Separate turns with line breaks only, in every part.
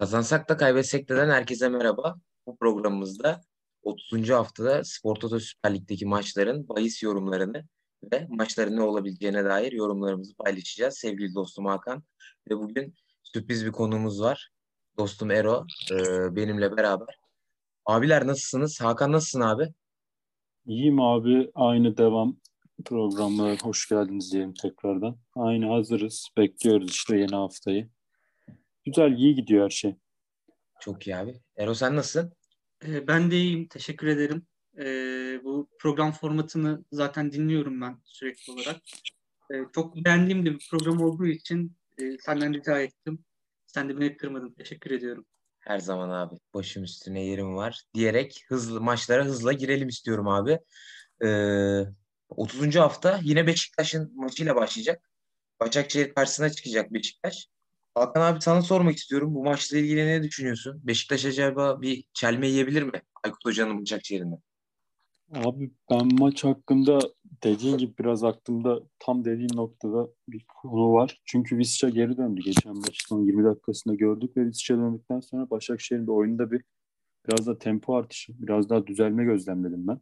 Kazansak da kaybetsek de herkese merhaba. Bu programımızda 30. haftada Spor Toto Süper Lig'deki maçların bahis yorumlarını ve maçların ne olabileceğine dair yorumlarımızı paylaşacağız. Sevgili dostum Hakan ve bugün sürpriz bir konuğumuz var. Dostum Ero e, benimle beraber. Abiler nasılsınız? Hakan nasılsın abi?
İyiyim abi. Aynı devam programına hoş geldiniz diyelim tekrardan. Aynı hazırız. Bekliyoruz işte yeni haftayı. Güzel, iyi gidiyor her şey.
Çok iyi abi. Ero sen nasılsın?
Ee, ben de iyiyim. Teşekkür ederim. Ee, bu program formatını zaten dinliyorum ben sürekli olarak. Ee, çok beğendiğim de bir program olduğu için e, senden rica ettim. Sen de beni kırmadın. Teşekkür ediyorum.
Her zaman abi. Başım üstüne yerim var. Diyerek hızlı maçlara hızla girelim istiyorum abi. Ee, 30. hafta yine Beşiktaş'ın maçıyla başlayacak. Başakşehir karşısına çıkacak Beşiktaş. Hakan abi sana sormak istiyorum. Bu maçla ilgili ne düşünüyorsun? Beşiktaş acaba bir çelme yiyebilir mi? Aykut Hoca'nın Başakşehir'inde.
Abi ben maç hakkında dediğin gibi biraz aklımda tam dediğin noktada bir konu var. Çünkü Visca geri döndü. Geçen maçın son 20 dakikasında gördük ve Visca döndükten sonra Başakşehir'in bir oyunda bir biraz da tempo artışı, biraz daha düzelme gözlemledim ben.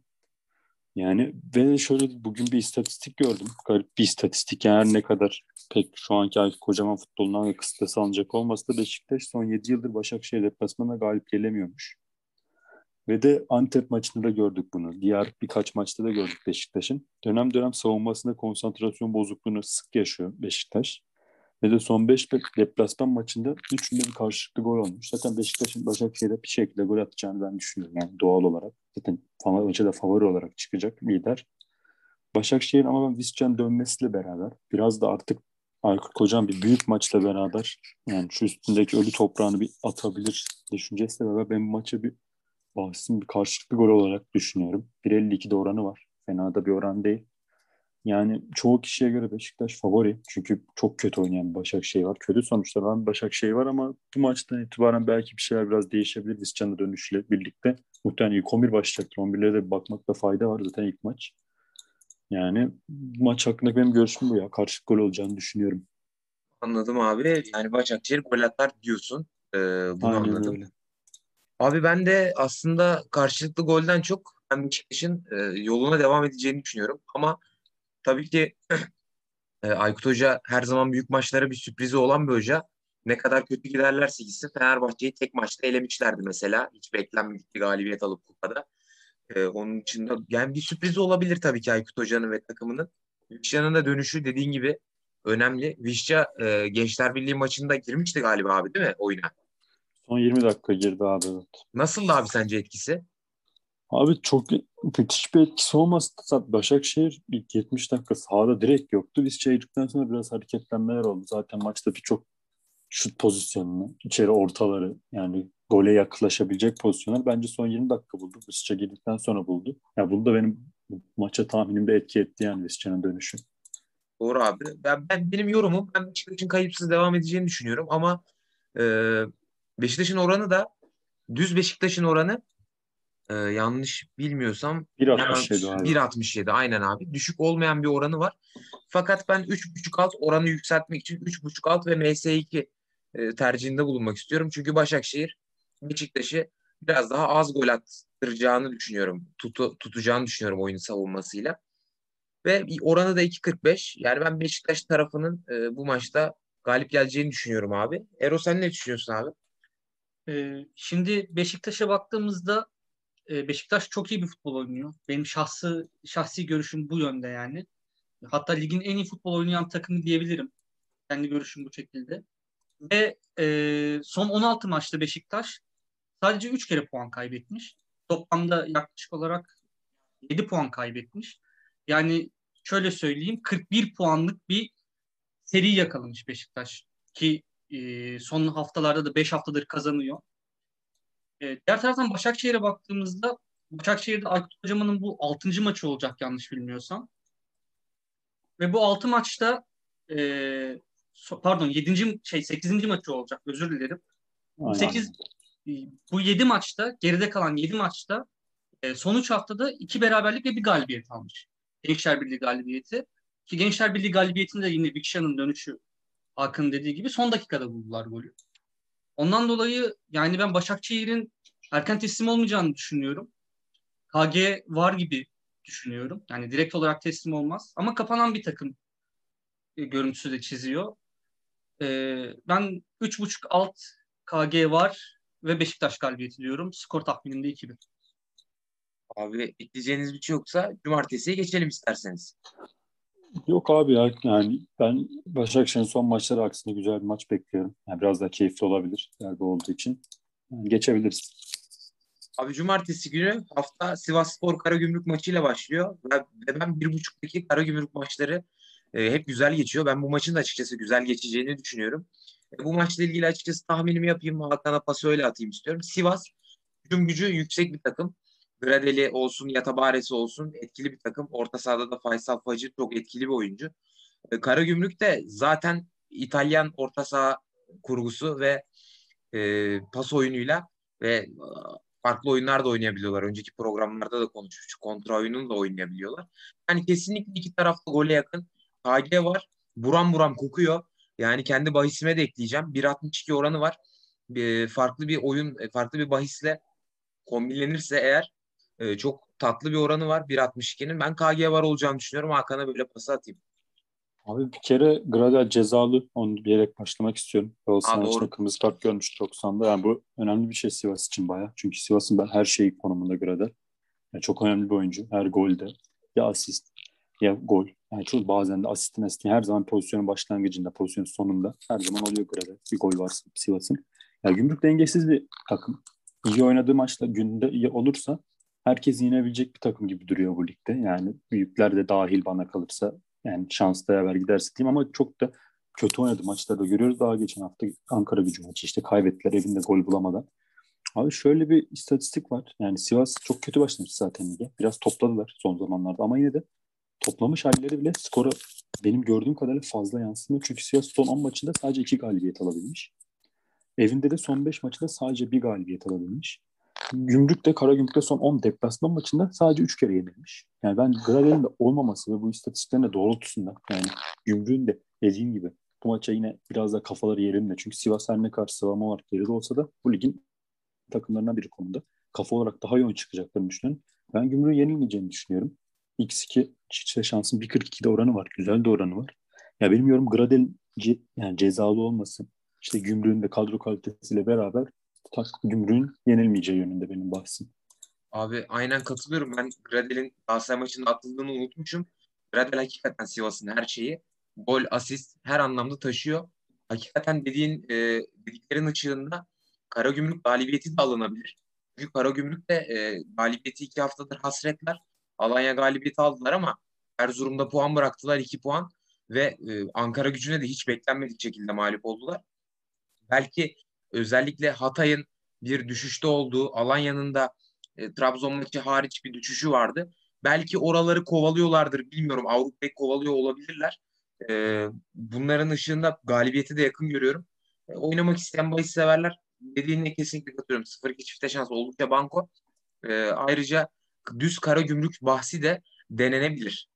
Yani ve şöyle bugün bir istatistik gördüm. Garip bir istatistik. Her ne kadar pek şu anki kocaman futbolundan ve kısıtlı alınacak olmasa da Beşiktaş son 7 yıldır Başakşehir deplasmanına galip gelemiyormuş. Ve de Antep maçında da gördük bunu. Diğer birkaç maçta da gördük Beşiktaş'ın. Dönem dönem savunmasında konsantrasyon bozukluğunu sık yaşıyor Beşiktaş. Ve de son 5 deplasman maçında üçünde bir karşılıklı gol olmuş. Zaten Beşiktaş'ın Başakşehir'e bir şekilde gol atacağını ben düşünüyorum. Yani doğal olarak. Zaten maça favori olarak çıkacak lider. Başakşehir ama ben Viscan dönmesiyle beraber biraz da artık Aykut Kocan bir büyük maçla beraber yani şu üstündeki ölü toprağını bir atabilir düşüncesiyle beraber ben bu maçı bir bahissin bir karşılıklı gol olarak düşünüyorum. 1.52'de oranı var. Fena da bir oran değil. Yani çoğu kişiye göre Beşiktaş favori. Çünkü çok kötü oynayan Başakşehir var. Kötü sonuçlar olan Başakşehir var ama bu maçtan itibaren belki bir şeyler biraz değişebilir. Viscan'ın dönüşüyle birlikte. Muhtemelen ilk 11 başlayacaktır. 11'lere de bakmakta fayda var zaten ilk maç. Yani maç hakkında benim görüşüm bu ya. Karşı gol olacağını düşünüyorum.
Anladım abi. Yani Başakşehir gol atar diyorsun. Ee, bunu Aynen anladım. Öyle. Abi ben de aslında karşılıklı golden çok ben Beşiktaş'ın e, yoluna devam edeceğini düşünüyorum. Ama tabii ki e, Aykut Hoca her zaman büyük maçlara bir sürprizi olan bir hoca. Ne kadar kötü giderlerse gitsin Fenerbahçe'yi tek maçta elemişlerdi mesela. Hiç beklenmedik bir galibiyet alıp kupada. E, onun için de yani bir sürprizi olabilir tabii ki Aykut Hoca'nın ve takımının. Vişça'nın da dönüşü dediğin gibi önemli. Vişça e, Gençler Birliği maçında girmişti galiba abi değil mi oyuna?
Son 20 dakika girdi abi. Evet.
Nasıldı abi sence etkisi?
Abi çok müthiş bir etkisi olmasa Başakşehir ilk 70 dakika sahada direkt yoktu. Biz çevirdikten sonra biraz hareketlenmeler oldu. Zaten maçta birçok şut pozisyonunu, içeri ortaları yani gole yaklaşabilecek pozisyonlar bence son 20 dakika buldu. Visca girdikten sonra buldu. Ya yani bunu da benim maça tahminimde etki etti yani Visca'nın dönüşü.
Doğru abi. Ben, ben benim yorumum ben Beşiktaş'ın kayıpsız devam edeceğini düşünüyorum ama e, Beşiktaş'ın oranı da düz Beşiktaş'ın oranı e, yanlış bilmiyorsam
1.67
1.67 aynen abi. Düşük olmayan bir oranı var. Fakat ben 3.5 alt oranı yükseltmek için 3.5 alt ve MS2 e, tercihinde bulunmak istiyorum. Çünkü Başakşehir Beşiktaş'ı biraz daha az gol attıracağını düşünüyorum. Tutu, tutacağını düşünüyorum oyun savunmasıyla. Ve oranı da 2.45. Yani ben Beşiktaş tarafının e, bu maçta galip geleceğini düşünüyorum abi. Ero sen ne düşünüyorsun abi?
Ee, şimdi Beşiktaş'a baktığımızda Beşiktaş çok iyi bir futbol oynuyor. Benim şahsı şahsi görüşüm bu yönde yani. Hatta ligin en iyi futbol oynayan takımı diyebilirim. Kendi görüşüm bu şekilde. Ve e, son 16 maçta Beşiktaş sadece 3 kere puan kaybetmiş. Toplamda yaklaşık olarak 7 puan kaybetmiş. Yani şöyle söyleyeyim 41 puanlık bir seri yakalamış Beşiktaş. Ki e, son haftalarda da 5 haftadır kazanıyor. E, diğer taraftan Başakşehir'e baktığımızda Başakşehir'de Aykut Kocaman'ın bu 6. maçı olacak yanlış bilmiyorsam. Ve bu 6 maçta e, pardon 7. şey 8. maçı olacak özür dilerim. Aynen. 8 e, bu 7 maçta geride kalan 7 maçta e, son 3 haftada 2 beraberlik ve bir galibiyet almış. Gençler Birliği galibiyeti. Ki Gençler Birliği galibiyetinde yine Vikşan'ın dönüşü Hakan dediği gibi son dakikada buldular golü. Ondan dolayı yani ben Başakşehir'in erken teslim olmayacağını düşünüyorum. KG var gibi düşünüyorum. Yani direkt olarak teslim olmaz. Ama kapanan bir takım e, görüntüsü de çiziyor. E, ben 3.5 alt KG var ve Beşiktaş galibiyeti diyorum. Skor tahmininde 2-1.
Abi ekleyeceğiniz bir şey yoksa cumartesiye geçelim isterseniz.
Yok abi ya yani ben Başakşehir'in son maçları aksine güzel bir maç bekliyorum. Yani biraz daha keyifli olabilir derbi olduğu için. Yani geçebiliriz.
Abi cumartesi günü hafta Sivas Spor Karagümrük maçıyla başlıyor. Ve ben bir buçuktaki Karagümrük maçları e, hep güzel geçiyor. Ben bu maçın da açıkçası güzel geçeceğini düşünüyorum. E, bu maçla ilgili açıkçası tahminimi yapayım. Hakan'a pası öyle atayım istiyorum. Sivas hücum gücü yüksek bir takım. Gradeli olsun, Yatabaresi olsun etkili bir takım. Orta sahada da Faysal Facı çok etkili bir oyuncu. E, Karagümrük de zaten İtalyan orta saha kurgusu ve e, pas oyunuyla ve e, farklı oyunlar da oynayabiliyorlar. Önceki programlarda da konuşmuştuk. Kontra oyununu da oynayabiliyorlar. Yani kesinlikle iki tarafta gole yakın. KG var. Buram buram kokuyor. Yani kendi bahisime de ekleyeceğim. 1.62 oranı var. Bir, farklı bir oyun, farklı bir bahisle kombinlenirse eğer e, çok tatlı bir oranı var 1.62'nin. Ben KG var olacağını düşünüyorum. Hakan'a böyle pası atayım.
Abi bir kere Gradel cezalı. Onu diyerek başlamak istiyorum. Galatasaray maçında kırmızı kart görmüş 90'da. Yani bu önemli bir şey Sivas için baya. Çünkü Sivas'ın ben her şeyi konumunda Gradel. Yani çok önemli bir oyuncu. Her golde ya asist ya gol. Yani çok bazen de asistin asistin her zaman pozisyonun başlangıcında, pozisyonun sonunda her zaman oluyor Gradel. Bir gol varsa Sivas'ın. Ya yani Gümrük dengesiz bir takım. İyi oynadığı maçta günde iyi olursa herkes yenebilecek bir takım gibi duruyor bu ligde. Yani büyükler de dahil bana kalırsa yani şansla yaver giderse diyeyim ama çok da kötü oynadı maçlarda görüyoruz. Daha geçen hafta Ankara gücü maçı işte kaybettiler evinde gol bulamadan. Abi şöyle bir istatistik var. Yani Sivas çok kötü başlamış zaten lige. Biraz topladılar son zamanlarda ama yine de toplamış halleri bile skora benim gördüğüm kadarıyla fazla yansımıyor. Çünkü Sivas son 10 maçında sadece 2 galibiyet alabilmiş. Evinde de son 5 maçında sadece bir galibiyet alabilmiş. Gümrük de Karagümrük de son 10 deplasman maçında sadece 3 kere yenilmiş. Yani ben Gravel'in de olmaması ve bu istatistiklerin de doğrultusunda yani Gümrük'ün de dediğim gibi bu maça yine biraz da kafaları yerinde. Çünkü Sivas her ne kadar sıralama olarak geride olsa da bu ligin takımlarından biri konuda. Kafa olarak daha yoğun çıkacaklarını düşünüyorum. Ben Gümrük'ün yenilmeyeceğini düşünüyorum. X2 çiftçe şansın 1.42'de oranı var. Güzel de oranı var. Ya benim yorum Gradel ce, yani cezalı olması işte Gümrük'ün de kadro kalitesiyle beraber Gümrük'ün yenilmeyeceği yönünde benim bahsim.
Abi aynen katılıyorum. Ben Gradel'in Galatasaray maçında atıldığını unutmuşum. Gradel hakikaten Sivas'ın her şeyi. Gol, asist her anlamda taşıyor. Hakikaten dediğin e, dediklerin ışığında Karagümrük galibiyeti de alınabilir. Çünkü Karagümrük de e, galibiyeti iki haftadır hasretler. Alanya galibiyeti aldılar ama Erzurum'da puan bıraktılar iki puan ve e, Ankara gücüne de hiç beklenmedik şekilde mağlup oldular. Belki özellikle Hatay'ın bir düşüşte olduğu, Alanya'nın da e, Trabzon hariç bir düşüşü vardı. Belki oraları kovalıyorlardır bilmiyorum. Avrupa'yı kovalıyor olabilirler. E, bunların ışığında galibiyeti de yakın görüyorum. E, oynamak isteyen bahis severler dediğine kesinlikle katılıyorum. 0-2 çifte şans oldukça banko. E, ayrıca düz kara gümrük bahsi de denenebilir.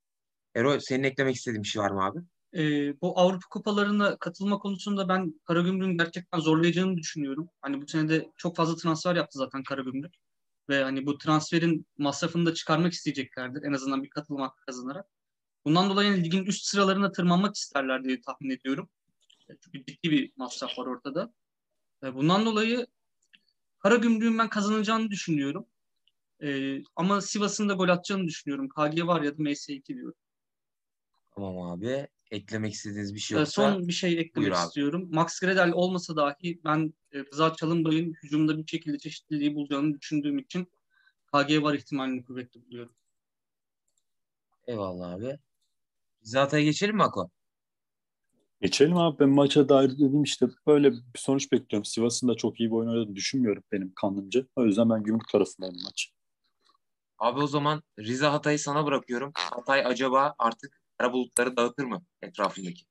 Ero senin eklemek istediğin bir şey var mı abi?
E, bu Avrupa kupalarına katılma konusunda ben Karagümrük'ün gerçekten zorlayacağını düşünüyorum. Hani bu sene de çok fazla transfer yaptı zaten Karagümrük. Ve hani bu transferin masrafını da çıkarmak isteyeceklerdir. En azından bir katılma kazanarak. Bundan dolayı yani ligin üst sıralarına tırmanmak isterler diye tahmin ediyorum. Çünkü ciddi bir masraf var ortada. Bundan dolayı Karagümrük'ün ben kazanacağını düşünüyorum. Ee, ama Sivas'ın da gol atacağını düşünüyorum. KG var ya da MS2 diyorum.
Tamam abi eklemek istediğiniz bir şey
ee,
yoksa
Son bir şey eklemek istiyorum. Max Gradel olmasa dahi ben e, Rıza Çalınbay'ın hücumda bir şekilde çeşitliliği bulacağını düşündüğüm için KG var ihtimalini kuvvetli buluyorum.
Eyvallah abi. Zaten geçelim mi Ako?
Geçelim abi. Ben maça dair dedim işte böyle bir sonuç bekliyorum. Sivas'ın da çok iyi bir oyun oynadığını düşünmüyorum benim kanlımca. O yüzden ben gümrük tarafındayım maç.
Abi o zaman Rize Hatay'ı sana bırakıyorum. Hatay acaba artık kara bulutları dağıtır mı etrafındaki?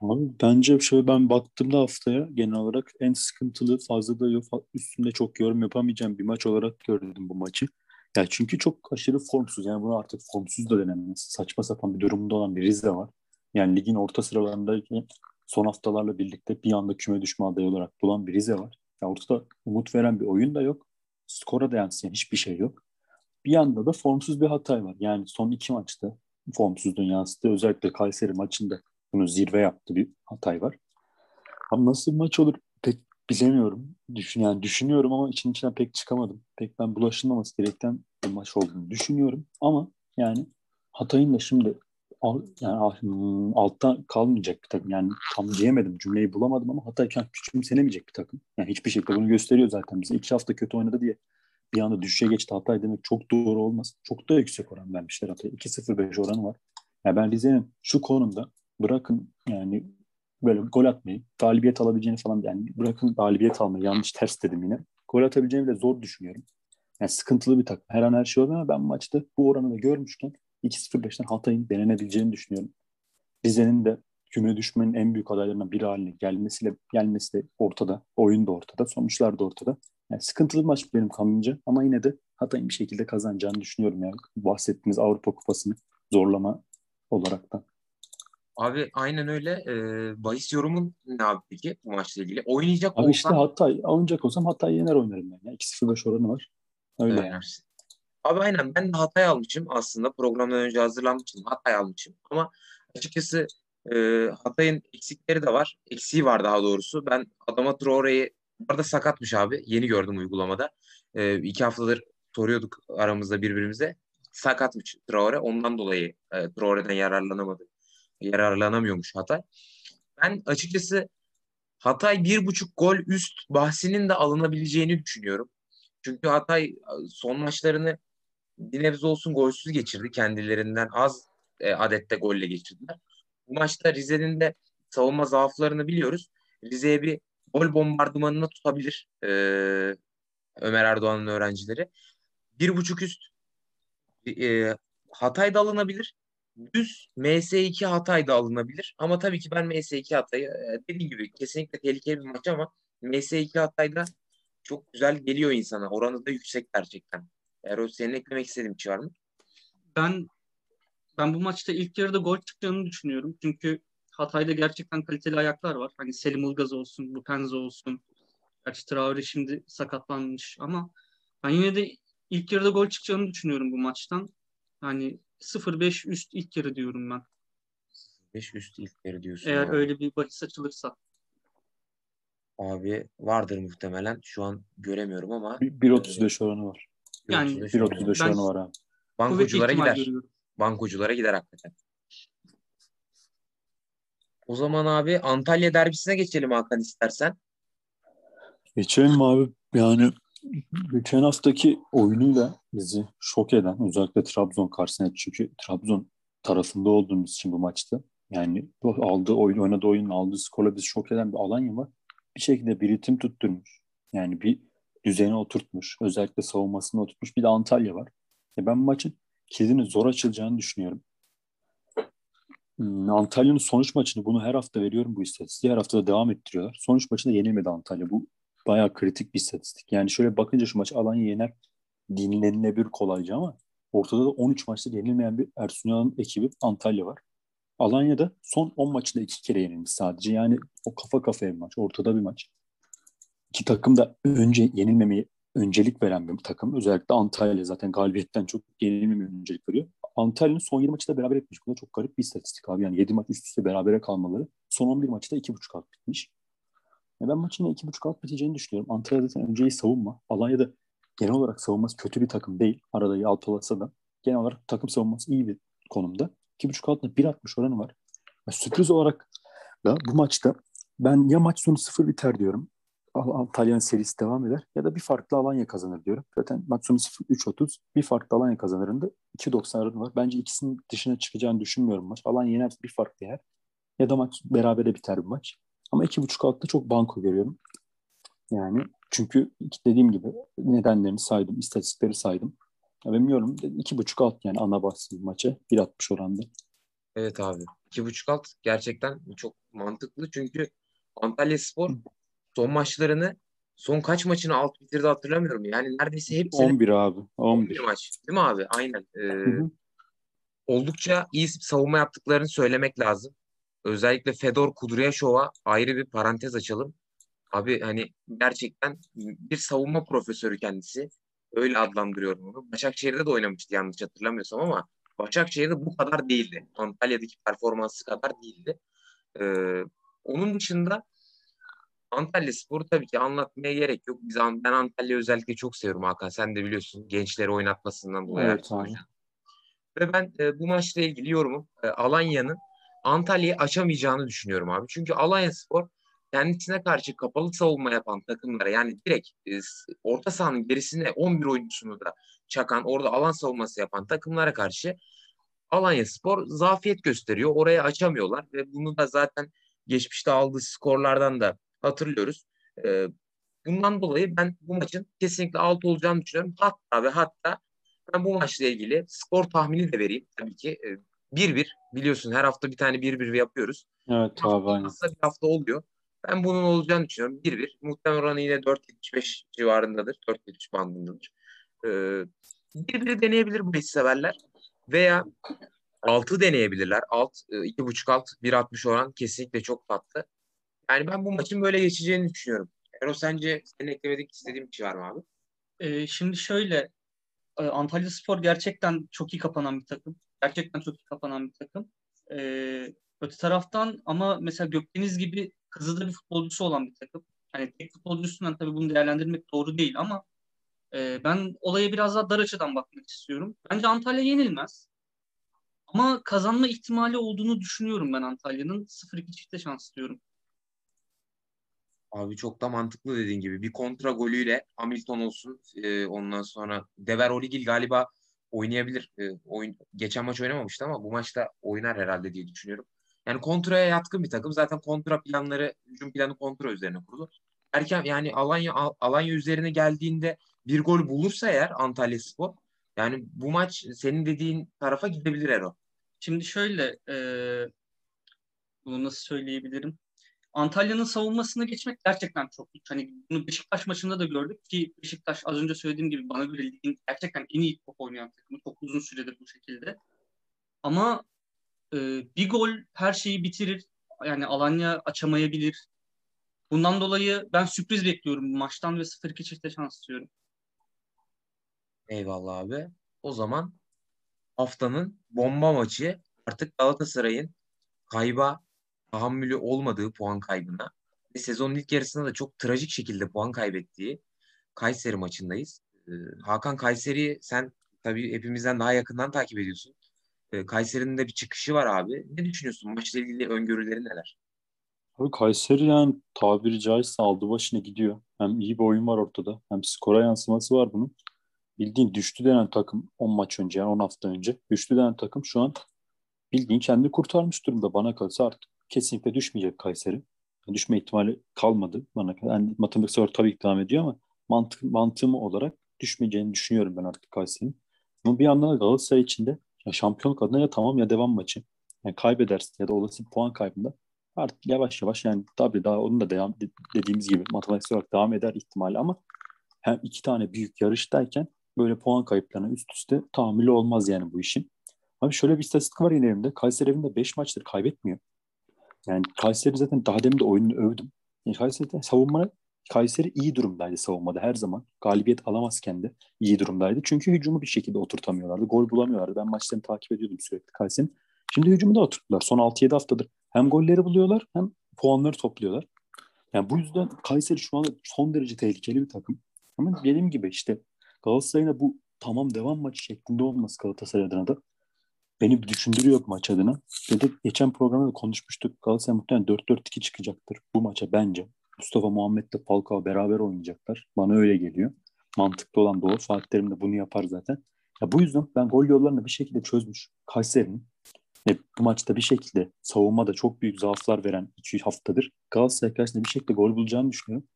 Abi bence şöyle ben baktığımda haftaya genel olarak en sıkıntılı fazla da yok, üstünde çok yorum yapamayacağım bir maç olarak gördüm bu maçı. Ya çünkü çok aşırı formsuz yani bunu artık formsuz da denemez. Saçma sapan bir durumda olan bir Rize var. Yani ligin orta sıralarındaki son haftalarla birlikte bir anda küme düşme adayı olarak bulan bir Rize var. Ya ortada umut veren bir oyun da yok. Skora da yansıyan hiçbir şey yok. Bir yanda da formsuz bir Hatay var. Yani son iki maçta formsuzluğun yansıdığı özellikle Kayseri maçında bunu zirve yaptı bir Hatay var. Ama nasıl bir maç olur pek bilemiyorum. Düşün, yani düşünüyorum ama için içinden pek çıkamadım. Pek ben bulaşılmaması gereken bir maç olduğunu düşünüyorum. Ama yani Hatay'ın da şimdi yani hmm, altta kalmayacak bir takım. Yani tam diyemedim cümleyi bulamadım ama Hatay küçümsenemeyecek bir takım. Yani hiçbir şekilde bunu gösteriyor zaten bize. iki hafta kötü oynadı diye bir anda düşüşe geçti Hatay demek çok doğru olmaz. Çok da yüksek oran vermişler Hatay. 2-0-5 oranı var. Yani ben Rize'nin şu konumda bırakın yani böyle gol atmayı, galibiyet alabileceğini falan yani bırakın galibiyet almayı yanlış ters dedim yine. Gol atabileceğini de zor düşünüyorum. Yani sıkıntılı bir takım. Her an her şey olur ama ben maçta bu oranı da görmüşken 2-0-5'ten Hatay'ın denenebileceğini düşünüyorum. Rize'nin de küme düşmenin en büyük adaylarından biri haline gelmesiyle gelmesi de ortada. Oyun da ortada. Sonuçlar da ortada. Yani sıkıntılı bir maç benim kanımca ama yine de Hatay'ın bir şekilde kazanacağını düşünüyorum. Yani bahsettiğiniz Avrupa Kupası'nı zorlama olarak da.
Abi aynen öyle. Ee, bahis yorumun ne abi peki bu maçla ilgili? Oynayacak
abi olsam... işte Hatay, oynayacak olsam Hatay yener oynarım ben. Yani 2-0-5 oranı var. Öyle yani.
Abi aynen ben de Hatay almışım aslında. Programdan önce hazırlanmıştım. Hatay almışım. Ama açıkçası e, Hatay'ın eksikleri de var. Eksiği var daha doğrusu. Ben Adama Traore'yi arada sakatmış abi. Yeni gördüm uygulamada. E, iki haftadır soruyorduk aramızda birbirimize. Sakatmış Traore. Ondan dolayı e, Traore'den yararlanamadı. Yararlanamıyormuş Hatay. Ben açıkçası Hatay bir buçuk gol üst bahsinin de alınabileceğini düşünüyorum. Çünkü Hatay son maçlarını bir nebze olsun golsüz geçirdi. Kendilerinden az e, adette golle geçirdiler. Bu maçta Rize'nin de savunma zaaflarını biliyoruz. Rize'ye bir gol bombardımanına tutabilir e, Ömer Erdoğan'ın öğrencileri. Bir buçuk üst e, Hatay da alınabilir. Düz MS2 Hatay da alınabilir. Ama tabii ki ben MS2 Hatay'ı e, dediğim gibi kesinlikle tehlikeli bir maç ama MS2 Hatay'da çok güzel geliyor insana. Oranı da yüksek gerçekten. O senin eklemek istediğin bir şey var mı?
Ben ben bu maçta ilk yarıda gol çıkacağını düşünüyorum. Çünkü Hatay'da gerçekten kaliteli ayaklar var. Hani Selim Ilgaz olsun, Lupenzo olsun. Gerçi Traore şimdi sakatlanmış ama ben yine de ilk yarıda gol çıkacağını düşünüyorum bu maçtan. Yani 0-5 üst ilk yarı diyorum ben.
5 üst ilk yarı diyorsun.
Eğer abi. öyle bir bahis açılırsa.
Abi vardır muhtemelen. Şu an göremiyorum ama.
1.35 oranı var.
Yani
1.35 oranı var abi.
Bankoculara gider. Görüyorum. Bankoculara gider hakikaten. O zaman abi Antalya derbisine geçelim Hakan istersen.
Geçelim abi. Yani geçen haftaki oyunuyla bizi şok eden özellikle Trabzon karşısında çünkü Trabzon tarafında olduğumuz için bu maçta yani aldığı oyun, oynadığı oyunun aldığı skorla bizi şok eden bir Alanya var. Bir şekilde bir ritim tutturmuş. Yani bir düzeni oturtmuş. Özellikle savunmasını oturtmuş. Bir de Antalya var. E ben maçın kilidinin zor açılacağını düşünüyorum. Hmm, Antalya'nın sonuç maçını bunu her hafta veriyorum bu istatistiği. Her hafta da devam ettiriyorlar. Sonuç maçında yenilmedi Antalya. Bu bayağı kritik bir istatistik. Yani şöyle bakınca şu maç Alanya yener dinlenilebilir kolayca ama ortada da 13 maçta yenilmeyen bir Ersun Yanal'ın ekibi Antalya var. Alanya'da son 10 maçında iki kere yenilmiş sadece. Yani o kafa kafaya bir maç. Ortada bir maç. İki takım da önce yenilmemeyi öncelik veren bir takım. Özellikle Antalya zaten galibiyetten çok yenilmemeye öncelik veriyor. Antalya'nın son 7 maçı da beraber etmiş. Bu da çok garip bir istatistik abi. Yani 7 maç üst üste berabere kalmaları. Son 11 maçta 2.5 alt bitmiş. Ya ben maçın 2.5 alt biteceğini düşünüyorum. Antalya zaten önceyi savunma. Alanya'da genel olarak savunması kötü bir takım değil. Arada alt olasa da. Genel olarak takım savunması iyi bir konumda. 2.5 altında 1.60 oranı var. Ya sürpriz olarak da bu maçta ben ya maç sonu 0 biter diyorum. Antalya'nın serisi devam eder ya da bir farklı Alanya kazanır diyorum. Zaten maç sonu 0-3-30 bir farklı Alanya kazanırında 2.90 oranı var. Bence ikisinin dışına çıkacağını düşünmüyorum maç. Alanya yener bir farklı yer. Ya da maç berabere biter bir maç. Ama 2.5 altta çok banko görüyorum. Yani çünkü dediğim gibi nedenlerini saydım, istatistikleri saydım. Ya bilmiyorum 2.5 alt yani ana bahsi maça 1.60 oranda.
Evet abi 2.5 alt gerçekten çok mantıklı çünkü Antalya Spor son maçlarını son kaç maçını alt bitirdi hatırlamıyorum. Yani neredeyse hepsini
11 abi. 11.
11 maç. Değil mi abi? Aynen. Ee, oldukça iyi savunma yaptıklarını söylemek lazım. özellikle Fedor Kudryashov'a ayrı bir parantez açalım. Abi hani gerçekten bir savunma profesörü kendisi. Öyle adlandırıyorum onu. Başakşehir'de de oynamıştı yanlış hatırlamıyorsam ama Başakşehir'de bu kadar değildi. Antalya'daki performansı kadar değildi. Ee, onun dışında Antalya Sporu tabii ki anlatmaya gerek yok. Biz, ben Antalya özellikle çok seviyorum Hakan. Sen de biliyorsun gençleri oynatmasından dolayı.
Evet abi.
Ve ben e, bu maçla ilgili yorumum e, Alanya'nın Antalya'yı açamayacağını düşünüyorum abi. Çünkü Alanya Spor kendisine karşı kapalı savunma yapan takımlara yani direkt e, orta sahanın gerisine 11 oyuncusunu da çakan orada alan savunması yapan takımlara karşı Alanya Spor zafiyet gösteriyor. Oraya açamıyorlar ve bunu da zaten geçmişte aldığı skorlardan da hatırlıyoruz. E, bundan dolayı ben bu maçın kesinlikle alt olacağını düşünüyorum. Hatta ve hatta ben bu maçla ilgili skor tahmini de vereyim tabii ki. 1-1 e, biliyorsun her hafta bir tane 1-1 yapıyoruz.
Evet abi aynen.
Bir hafta oluyor. Ben bunun olacağını düşünüyorum. 1-1. Muhtemelen oranı yine 4.75 civarındadır. 4.73 bandındadır. Ee, 1-1'i deneyebilir bu severler. Veya 6 deneyebilirler. Alt, 2.5 alt, 1.60 oran kesinlikle çok tatlı. Yani ben bu maçın böyle geçeceğini düşünüyorum. Ero sence senin eklemek istediğin bir şey var mı abi?
Ee, şimdi şöyle e, Antalya Spor gerçekten çok iyi kapanan bir takım. Gerçekten çok iyi kapanan bir takım. Ee, öte taraftan ama mesela Gökdeniz gibi hızlı bir futbolcusu olan bir takım. Hani tek futbolcusundan tabii bunu değerlendirmek doğru değil ama e, ben olaya biraz daha dar açıdan bakmak istiyorum. Bence Antalya yenilmez. Ama kazanma ihtimali olduğunu düşünüyorum ben Antalya'nın. 0-2 çifte şans diyorum.
Abi çok da mantıklı dediğin gibi. Bir kontra golüyle Hamilton olsun. E, ondan sonra Dever Oligil galiba oynayabilir. E, oyun geçen maç oynamamıştı ama bu maçta oynar herhalde diye düşünüyorum. Yani kontraya yatkın bir takım. Zaten kontra planları, hücum planı kontra üzerine kurulu. Erken yani Alanya Alanya üzerine geldiğinde bir gol bulursa eğer Antalya Spor yani bu maç senin dediğin tarafa gidebilir Ero.
Şimdi şöyle e, bunu nasıl söyleyebilirim? Antalya'nın savunmasını geçmek gerçekten çok güç. Hani bunu Beşiktaş maçında da gördük ki Beşiktaş az önce söylediğim gibi bana göre ligin gerçekten en iyi top oynayan takımı. Çok uzun süredir bu şekilde. Ama e, bir gol her şeyi bitirir. Yani Alanya açamayabilir. Bundan dolayı ben sürpriz bekliyorum bu maçtan ve 0-2 çifte şans istiyorum.
Eyvallah abi. O zaman haftanın bomba maçı artık Galatasaray'ın kayba tahammülü olmadığı puan kaybına ve sezonun ilk yarısında da çok trajik şekilde puan kaybettiği Kayseri maçındayız. Ee, Hakan Kayseri sen tabii hepimizden daha yakından takip ediyorsun. Ee, Kayseri'nin de bir çıkışı var abi. Ne düşünüyorsun? Maçla ilgili öngörüleri neler?
Abi Kayseri yani tabiri caizse aldı başına gidiyor. Hem iyi bir oyun var ortada. Hem skora yansıması var bunun. Bildiğin düştü denen takım 10 maç önce yani 10 hafta önce. Düştü denen takım şu an bildiğin kendini kurtarmış durumda. Bana kalırsa artık kesinlikle düşmeyecek Kayseri. Düşme ihtimali kalmadı bana. Yani matematiksel olarak tabii devam ediyor ama mantık, mantığım olarak düşmeyeceğini düşünüyorum ben artık Kayseri'nin. Ama bir yandan da Galatasaray içinde ya şampiyonluk adına ya tamam ya devam maçı. Yani kaybedersin ya da olası puan kaybında artık yavaş yavaş yani tabii daha onun da devam dediğimiz gibi matematiksel olarak devam eder ihtimali ama hem iki tane büyük yarıştayken böyle puan kayıplarına üst üste tahammülü olmaz yani bu işin. Abi şöyle bir istatistik var yine elimde. Kayseri evinde 5 maçtır kaybetmiyor. Yani Kayseri zaten daha demin de oyununu övdüm. Yani Kayseri savunma Kayseri iyi durumdaydı savunmada her zaman. Galibiyet alamazken de iyi durumdaydı. Çünkü hücumu bir şekilde oturtamıyorlardı. Gol bulamıyorlardı. Ben maçlarını takip ediyordum sürekli Kayseri'nin. Şimdi hücumu da oturttular. Son 6-7 haftadır hem golleri buluyorlar hem puanları topluyorlar. Yani bu yüzden Kayseri şu anda son derece tehlikeli bir takım. Ama dediğim gibi işte Galatasaray'ın bu tamam devam maçı şeklinde olması Galatasaray adına da beni düşündürüyor maç adına. Ve de geçen programda da konuşmuştuk. Galatasaray muhtemelen 4-4-2 çıkacaktır bu maça bence. Mustafa Muhammed ile Falcao beraber oynayacaklar. Bana öyle geliyor. Mantıklı olan doğru. Fatih Terim de bunu yapar zaten. Ya bu yüzden ben gol yollarını bir şekilde çözmüş Kayseri'nin ve bu maçta bir şekilde savunmada çok büyük zaaflar veren 2 haftadır Galatasaray karşısında bir şekilde gol bulacağını düşünüyorum.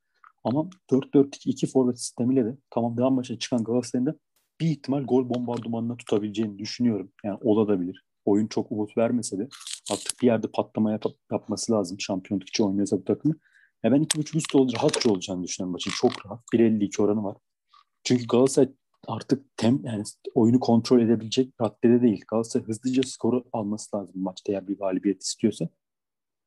Ama 4-4-2 forvet sistemiyle de tamam devam maçına çıkan Galatasaray'ın da bir ihtimal gol bombardımanına tutabileceğini düşünüyorum. Yani olabilir. Oyun çok umut vermese de artık bir yerde patlama yap- yapması lazım şampiyonluk için oynuyorsa bu takımı. Ya ben 2.5 üstü olacak, rahatça olacağını düşünüyorum maçın. Çok rahat. 1.52 oranı var. Çünkü Galatasaray artık tem yani oyunu kontrol edebilecek raddede değil. Galatasaray hızlıca skoru alması lazım maçta eğer bir galibiyet istiyorsa.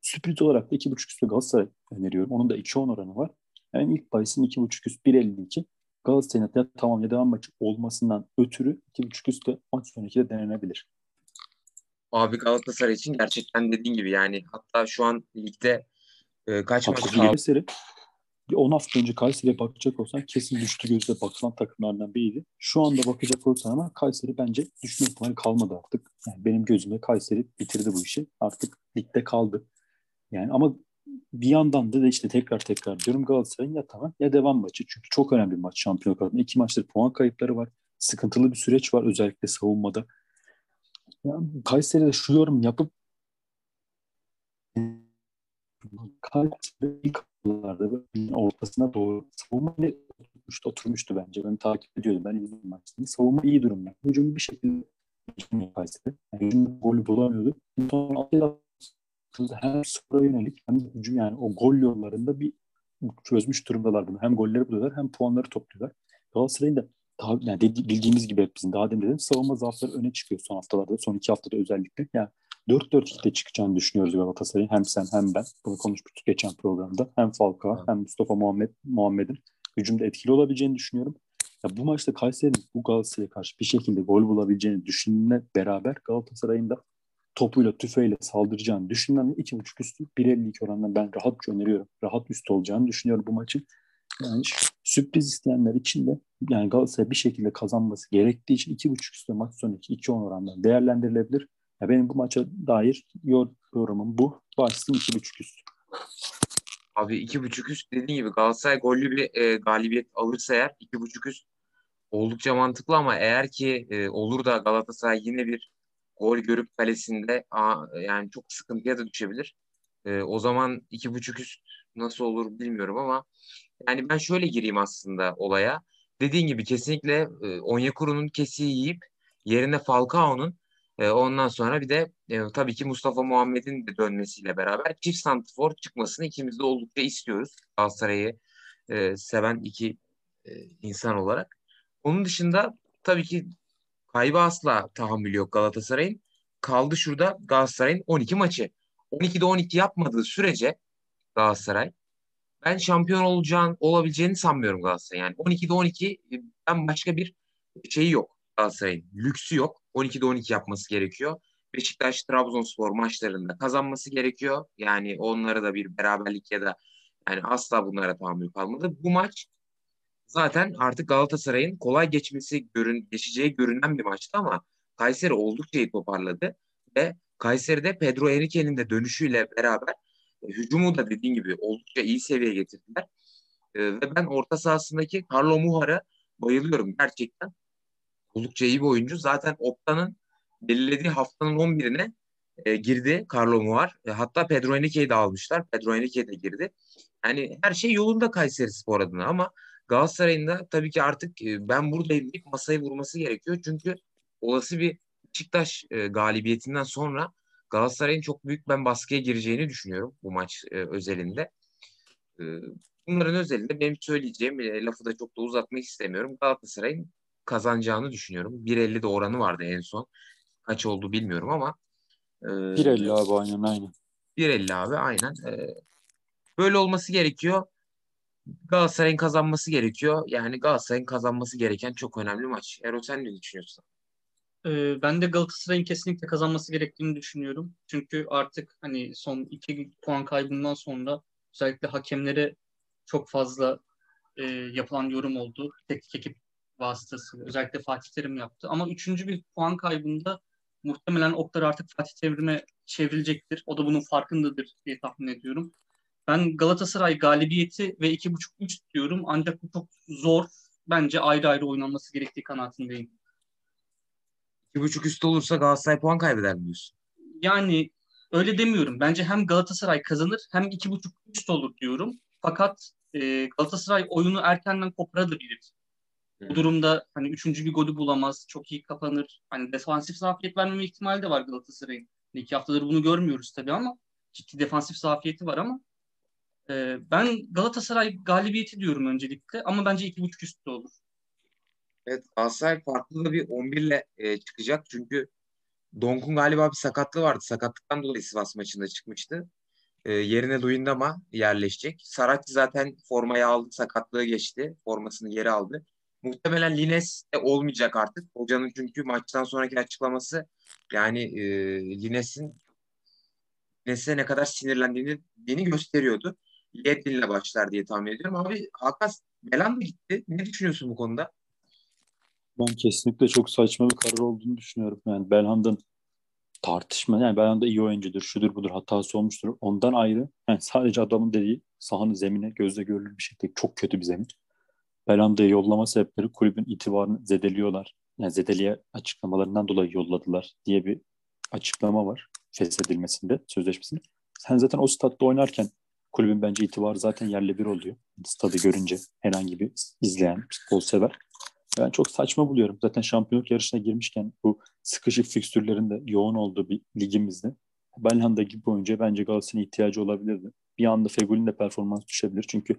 Sürpriz olarak da 2.5 üstü Galatasaray öneriyorum. Onun da 2.10 oranı var. Yani ilk bahisin 2.5 üst 1.52. Galatasaray'ın ya tamam ya devam maçı olmasından ötürü 2.5 üstte maç sonraki de denenebilir.
Abi Galatasaray için gerçekten dediğin gibi yani hatta şu an ligde e, kaç maç kaldı?
Kayseri bir 10 hafta önce Kayseri'ye bakacak olsan kesin düştü gözle bakılan takımlardan biriydi. Şu anda bakacak olsan ama Kayseri bence düşme ihtimali kalmadı artık. Yani benim gözümde Kayseri bitirdi bu işi. Artık ligde kaldı. Yani ama bir yandan da işte tekrar tekrar diyorum Galatasaray'ın ya tamam ya devam maçı. Çünkü çok önemli bir maç şampiyonluk adına. İki maçtır puan kayıpları var. Sıkıntılı bir süreç var özellikle savunmada. Yani Kayseri'de şu yorum yapıp Kayseri ortasına doğru savunma oturmuştu, oturmuştu bence. Ben takip ediyordum. Ben izledim maçını. Savunma iyi durumda. Hücum bir şekilde Kayseri. Yani golü bulamıyordu. Sonra hem skora yönelik hem de hücum yani o gol yollarında bir çözmüş durumdalar bunu. Hem golleri buluyorlar hem puanları topluyorlar. Galatasaray'ın da daha, yani dedi, bildiğimiz gibi hep bizim daha demin dedim savunma zaafları öne çıkıyor son haftalarda. Son iki haftada özellikle. Yani 4-4-2'de çıkacağını düşünüyoruz Galatasaray'ın. Hem sen hem ben. Bunu konuşmuştuk geçen programda. Hem Falcao evet. hem Mustafa Muhammed Muhammed'in hücumda etkili olabileceğini düşünüyorum. Ya bu maçta Kayseri'nin bu Galatasaray'a karşı bir şekilde gol bulabileceğini düşünme beraber Galatasaray'ın da topuyla tüfeğiyle saldıracağını düşünülen 2.5 üstü 1.52 oranından ben rahatça öneriyorum. Rahat üst olacağını düşünüyorum bu maçın. Yani sürpriz isteyenler için de yani Galatasaray bir şekilde kazanması gerektiği için 2.5 üstü maç sonraki 2.10 oranından değerlendirilebilir. Ya benim bu maça dair yorumum bu. Başsın 2.5 üst.
Abi 2.5 üst dediğin gibi Galatasaray gollü bir e, galibiyet alırsa eğer 2.5 üst oldukça mantıklı ama eğer ki e, olur da Galatasaray yine bir gol görüp kalesinde yani çok sıkıntıya da düşebilir. E, o zaman iki buçuk üst nasıl olur bilmiyorum ama yani ben şöyle gireyim aslında olaya. Dediğin gibi kesinlikle e, Onyekuru'nun kesiği yiyip yerine Falcao'nun e, ondan sonra bir de e, tabii ki Mustafa Muhammed'in de dönmesiyle beraber çift santifor çıkmasını ikimiz de oldukça istiyoruz. Galatasaray'ı e, seven iki e, insan olarak. Onun dışında tabii ki Kaybı asla tahammülü yok Galatasaray'ın. Kaldı şurada Galatasaray'ın 12 maçı. 12'de 12 yapmadığı sürece Galatasaray ben şampiyon olacağını olabileceğini sanmıyorum Galatasaray. Yani 12'de 12 ben başka bir şeyi yok Galatasaray'ın. Lüksü yok. 12'de 12 yapması gerekiyor. Beşiktaş Trabzonspor maçlarında kazanması gerekiyor. Yani onlara da bir beraberlik ya da yani asla bunlara tahammül kalmadı. Bu maç zaten artık Galatasaray'ın kolay geçmesi görün, geçeceği görünen bir maçtı ama Kayseri oldukça iyi toparladı ve Kayseri'de Pedro Henrique'nin de dönüşüyle beraber e, hücumu da dediğin gibi oldukça iyi seviyeye getirdiler. E, ve ben orta sahasındaki Carlo Muhar'a bayılıyorum gerçekten. Oldukça iyi bir oyuncu. Zaten Opta'nın belirlediği haftanın 11'ine e, girdi Carlo Muhar. E, hatta Pedro Henrique'yi de almışlar. Pedro Henrique de girdi. Yani her şey yolunda Kayseri Spor adına ama Galatasaray'ın da tabii ki artık e, ben buradayım deyip masayı vurması gerekiyor. Çünkü olası bir Beşiktaş e, galibiyetinden sonra Galatasaray'ın çok büyük ben baskıya gireceğini düşünüyorum bu maç e, özelinde. Bunların özelinde benim söyleyeceğim lafı da çok da uzatmak istemiyorum. Galatasaray'ın kazanacağını düşünüyorum. 1.50 de oranı vardı en son. Kaç oldu bilmiyorum ama.
E, 1.50 abi aynen aynen.
1.50 abi aynen. Böyle olması gerekiyor. Galatasaray'ın kazanması gerekiyor. Yani Galatasaray'ın kazanması gereken çok önemli maç. Erol sen ne düşünüyorsun?
Ee, ben de Galatasaray'ın kesinlikle kazanması gerektiğini düşünüyorum. Çünkü artık hani son iki puan kaybından sonra özellikle hakemlere çok fazla e, yapılan yorum oldu. Teknik ekip vasıtası. Özellikle Fatih Terim yaptı. Ama üçüncü bir puan kaybında muhtemelen oklar artık Fatih Terim'e çevrilecektir. O da bunun farkındadır diye tahmin ediyorum. Ben Galatasaray galibiyeti ve iki buçuk üç diyorum. Ancak bu çok zor. Bence ayrı ayrı oynanması gerektiği kanaatindeyim.
İki buçuk üst olursa Galatasaray puan kaybeder diyorsun?
Yani öyle demiyorum. Bence hem Galatasaray kazanır hem iki buçuk üst olur diyorum. Fakat e, Galatasaray oyunu erkenden koparabilir. Bu durumda hani üçüncü bir golü bulamaz. Çok iyi kapanır. Hani defansif zafiyet vermeme ihtimali de var Galatasaray'ın. İki haftadır bunu görmüyoruz tabii ama ciddi defansif zafiyeti var ama ee, ben Galatasaray galibiyeti diyorum öncelikle ama bence iki buçuk üstte olur.
Evet Galatasaray farklı da bir 11 ile e, çıkacak çünkü Donk'un galiba bir sakatlığı vardı. Sakatlıktan dolayı Sivas maçında çıkmıştı. E, yerine Luyendama yerleşecek. Saratçı zaten formayı aldı, sakatlığı geçti. Formasını geri aldı. Muhtemelen Lines de olmayacak artık. Hocanın çünkü maçtan sonraki açıklaması yani e, Lines'in Lines'e ne kadar sinirlendiğini gösteriyordu. Yedlin'le başlar diye tahmin ediyorum. Abi Hakan Belanda gitti. Ne düşünüyorsun bu konuda?
Ben kesinlikle çok saçma bir karar olduğunu düşünüyorum. Yani Belhanda'nın tartışma yani Belhanda iyi oyuncudur, şudur budur hatası olmuştur. Ondan ayrı yani sadece adamın dediği sahanın zemine gözle görülür bir şekilde çok kötü bir zemin. Belhanda'yı yollama sebepleri kulübün itibarını zedeliyorlar. Yani zedeliye açıklamalarından dolayı yolladılar diye bir açıklama var feshedilmesinde, sözleşmesinde. Sen zaten o statta oynarken kulübün bence itibarı zaten yerle bir oluyor. Stadı görünce herhangi bir izleyen, futbol sever. Ben çok saçma buluyorum. Zaten şampiyonluk yarışına girmişken bu sıkışık fikstürlerin de yoğun olduğu bir ligimizde Belhanda gibi oyuncuya bence Galatasaray'ın ihtiyacı olabilirdi. Bir anda Fegül'ün de performans düşebilir. Çünkü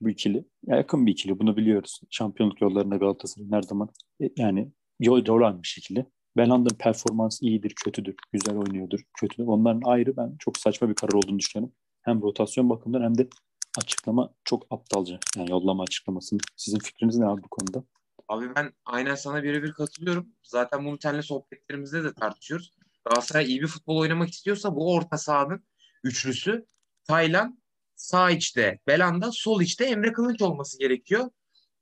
bu ikili yakın bir ikili. Bunu biliyoruz. Şampiyonluk yollarında Galatasaray her zaman e, yani yol dolanmış ikili. Belhanda'nın performans iyidir, kötüdür, güzel oynuyordur, kötüdür. Onların ayrı ben çok saçma bir karar olduğunu düşünüyorum. Hem rotasyon bakımından hem de açıklama çok aptalca. Yani yollama açıklamasını. Sizin fikriniz ne abi bu konuda?
Abi ben aynen sana birebir katılıyorum. Zaten bunu seninle sohbetlerimizde de tartışıyoruz. Galatasaray iyi bir futbol oynamak istiyorsa bu orta sahanın üçlüsü Taylan sağ içte Belanda, sol içte Emre Kılıç olması gerekiyor.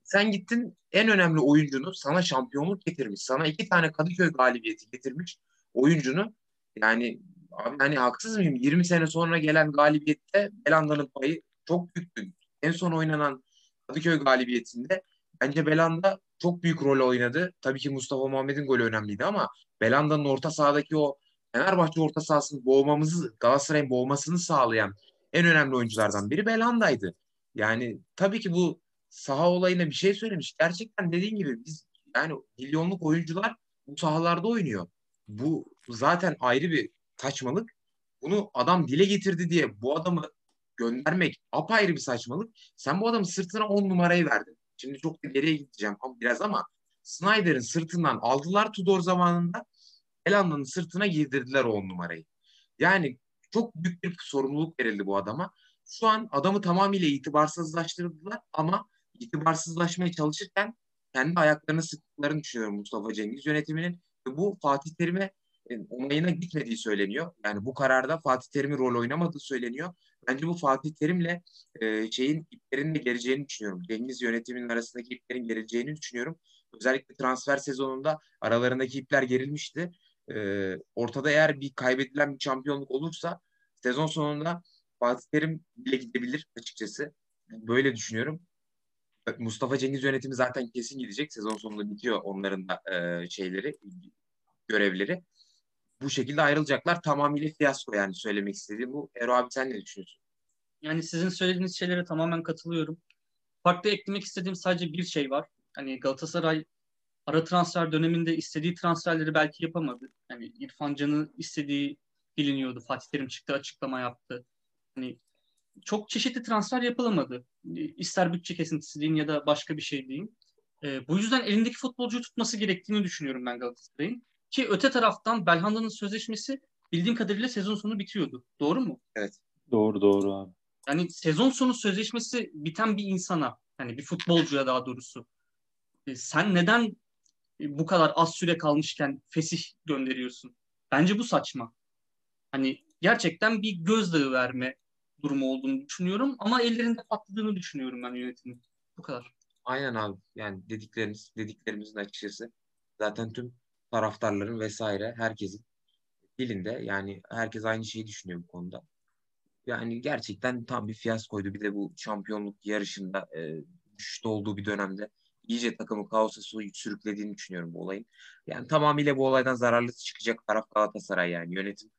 Sen gittin en önemli oyuncunu sana şampiyonluk getirmiş. Sana iki tane Kadıköy galibiyeti getirmiş oyuncunu yani abi hani haksız mıyım? 20 sene sonra gelen galibiyette Belanda'nın payı çok büyüktü. En son oynanan Kadıköy galibiyetinde bence Belanda çok büyük rol oynadı. Tabii ki Mustafa Muhammed'in golü önemliydi ama Belanda'nın orta sahadaki o Fenerbahçe orta sahasını boğmamızı, Galatasaray'ın boğmasını sağlayan en önemli oyunculardan biri Belanda'ydı. Yani tabii ki bu saha olayına bir şey söylemiş. Gerçekten dediğin gibi biz yani milyonluk oyuncular bu sahalarda oynuyor. Bu zaten ayrı bir saçmalık. Bunu adam dile getirdi diye bu adamı göndermek apayrı bir saçmalık. Sen bu adamın sırtına on numarayı verdin. Şimdi çok da geriye gideceğim biraz ama Snyder'in sırtından aldılar Tudor zamanında. Elanda'nın sırtına giydirdiler on numarayı. Yani çok büyük bir sorumluluk verildi bu adama. Şu an adamı tamamıyla itibarsızlaştırdılar ama itibarsızlaşmaya çalışırken kendi ayaklarını sıktıklarını düşünüyorum Mustafa Cengiz yönetiminin. Ve bu Fatih Terim'e onayına gitmediği söyleniyor. Yani bu kararda Fatih Terim'in rol oynamadığı söyleniyor. Bence bu Fatih Terim'le e, şeyin iplerin de geleceğini düşünüyorum. Cengiz yönetiminin arasındaki iplerin geleceğini düşünüyorum. Özellikle transfer sezonunda aralarındaki ipler gerilmişti. E, ortada eğer bir kaybedilen bir şampiyonluk olursa sezon sonunda Fatih Terim bile gidebilir açıkçası. Böyle düşünüyorum. Mustafa Cengiz yönetimi zaten kesin gidecek. Sezon sonunda bitiyor onların da e, şeyleri, görevleri. Bu şekilde ayrılacaklar. Tamamıyla fiyasko yani söylemek istediğim bu. Ero abi sen ne düşünüyorsun?
Yani sizin söylediğiniz şeylere tamamen katılıyorum. Farklı eklemek istediğim sadece bir şey var. Hani Galatasaray ara transfer döneminde istediği transferleri belki yapamadı. Yani İrfan Can'ı istediği biliniyordu. Fatih Terim çıktı açıklama yaptı. Hani çok çeşitli transfer yapılamadı. İster bütçe kesintisi deyin ya da başka bir şey deyin. E, bu yüzden elindeki futbolcuyu tutması gerektiğini düşünüyorum ben Galatasaray'ın. Ki öte taraftan Belhanda'nın sözleşmesi bildiğim kadarıyla sezon sonu bitiyordu. Doğru mu?
Evet.
Doğru doğru abi.
Yani sezon sonu sözleşmesi biten bir insana, yani bir futbolcuya daha doğrusu e, sen neden bu kadar az süre kalmışken fesih gönderiyorsun? Bence bu saçma. Hani gerçekten bir gözdağı verme durumu olduğunu düşünüyorum ama ellerinde patladığını düşünüyorum ben yönetimin. Bu kadar.
Aynen abi. Yani dediklerimiz, dediklerimizin açıkçası zaten tüm taraftarların vesaire herkesin dilinde yani herkes aynı şeyi düşünüyor bu konuda. Yani gerçekten tam bir fiyaskoydu. Bir de bu şampiyonluk yarışında e, düşüşte olduğu bir dönemde iyice takımı kaosa sürüklediğini düşünüyorum bu olayın. Yani tamamıyla bu olaydan zararlı çıkacak taraf Galatasaray yani. Yönetim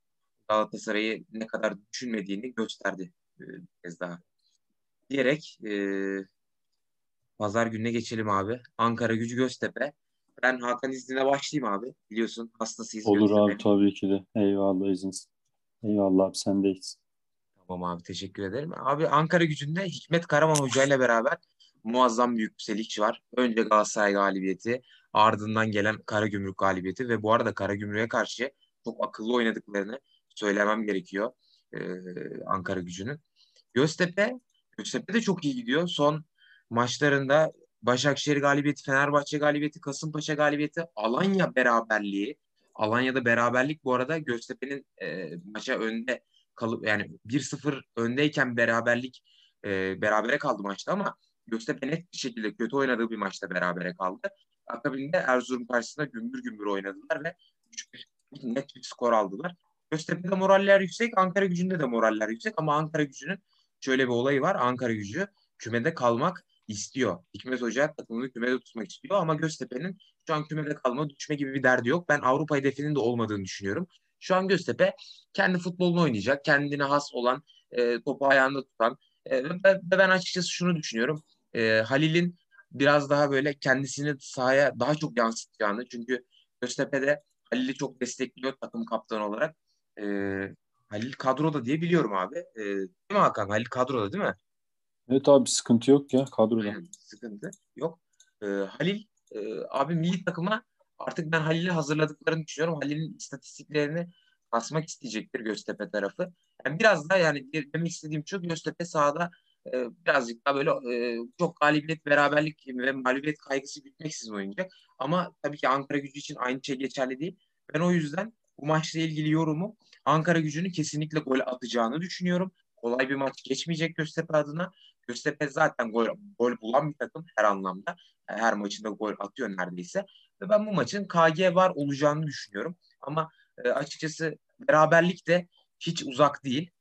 Galatasaray'ı ne kadar düşünmediğini gösterdi e, bir kez daha. Diyerek e, pazar gününe geçelim abi. Ankara gücü Göztepe. Ben Hakan iznine başlayayım abi. Biliyorsun hastasıyız.
Olur Göztepe. abi tabii ki de. Eyvallah izinsiz. Eyvallah abi sendeyiz.
Tamam abi teşekkür ederim. Abi Ankara gücünde Hikmet Karaman Hoca ile beraber muazzam bir yükseliş var. Önce Galatasaray galibiyeti, ardından gelen Karagümrük galibiyeti ve bu arada Karagümrük'e karşı çok akıllı oynadıklarını söylemem gerekiyor. e, Ankara gücünün. Göztepe, Göztepe de çok iyi gidiyor. Son maçlarında Başakşehir galibiyeti, Fenerbahçe galibiyeti, Kasımpaşa galibiyeti, Alanya beraberliği. Alanya'da beraberlik bu arada Göztepe'nin e, maça önde kalıp yani 1-0 öndeyken beraberlik e, berabere kaldı maçta ama Göztepe net bir şekilde kötü oynadığı bir maçta berabere kaldı. Akabinde Erzurum karşısında gümbür gümbür oynadılar ve 3-1 net bir skor aldılar. Göztepe'de moraller yüksek, Ankara gücünde de moraller yüksek ama Ankara gücünün şöyle bir olayı var. Ankara gücü kümede kalmak istiyor. Hikmet Hoca takımını kümede tutmak istiyor ama Göztepe'nin şu an kümede kalma, düşme gibi bir derdi yok. Ben Avrupa hedefinin de olmadığını düşünüyorum. Şu an Göztepe kendi futbolunu oynayacak. Kendine has olan, e, topu ayağında tutan. E, ve ben açıkçası şunu düşünüyorum. E, Halil'in biraz daha böyle kendisini sahaya daha çok yansıtacağını. Çünkü Göztepe'de Halil'i çok destekliyor takım kaptanı olarak. E, Halil kadroda diye biliyorum abi. E, değil mi Hakan? Halil kadroda değil mi?
Evet abi sıkıntı yok ya kadroda.
sıkıntı yok. E, Halil e, abi milli takıma artık ben Halil'i hazırladıklarını düşünüyorum. Halil'in istatistiklerini basmak isteyecektir Göztepe tarafı. Yani biraz da yani demek istediğim şu Göztepe sahada e, birazcık daha böyle e, çok galibiyet, beraberlik ve mağlubiyet kaygısı gütmeksizin oynayacak. Ama tabii ki Ankara gücü için aynı şey geçerli değil. Ben o yüzden bu maçla ilgili yorumu Ankara gücünün kesinlikle gol atacağını düşünüyorum. Kolay bir maç geçmeyecek Göztepe adına. Göztepe zaten gol, gol bulan bir takım her anlamda. Her maçında gol atıyor neredeyse. Ve ben bu maçın KG var olacağını düşünüyorum. Ama e, açıkçası beraberlik de hiç uzak değil.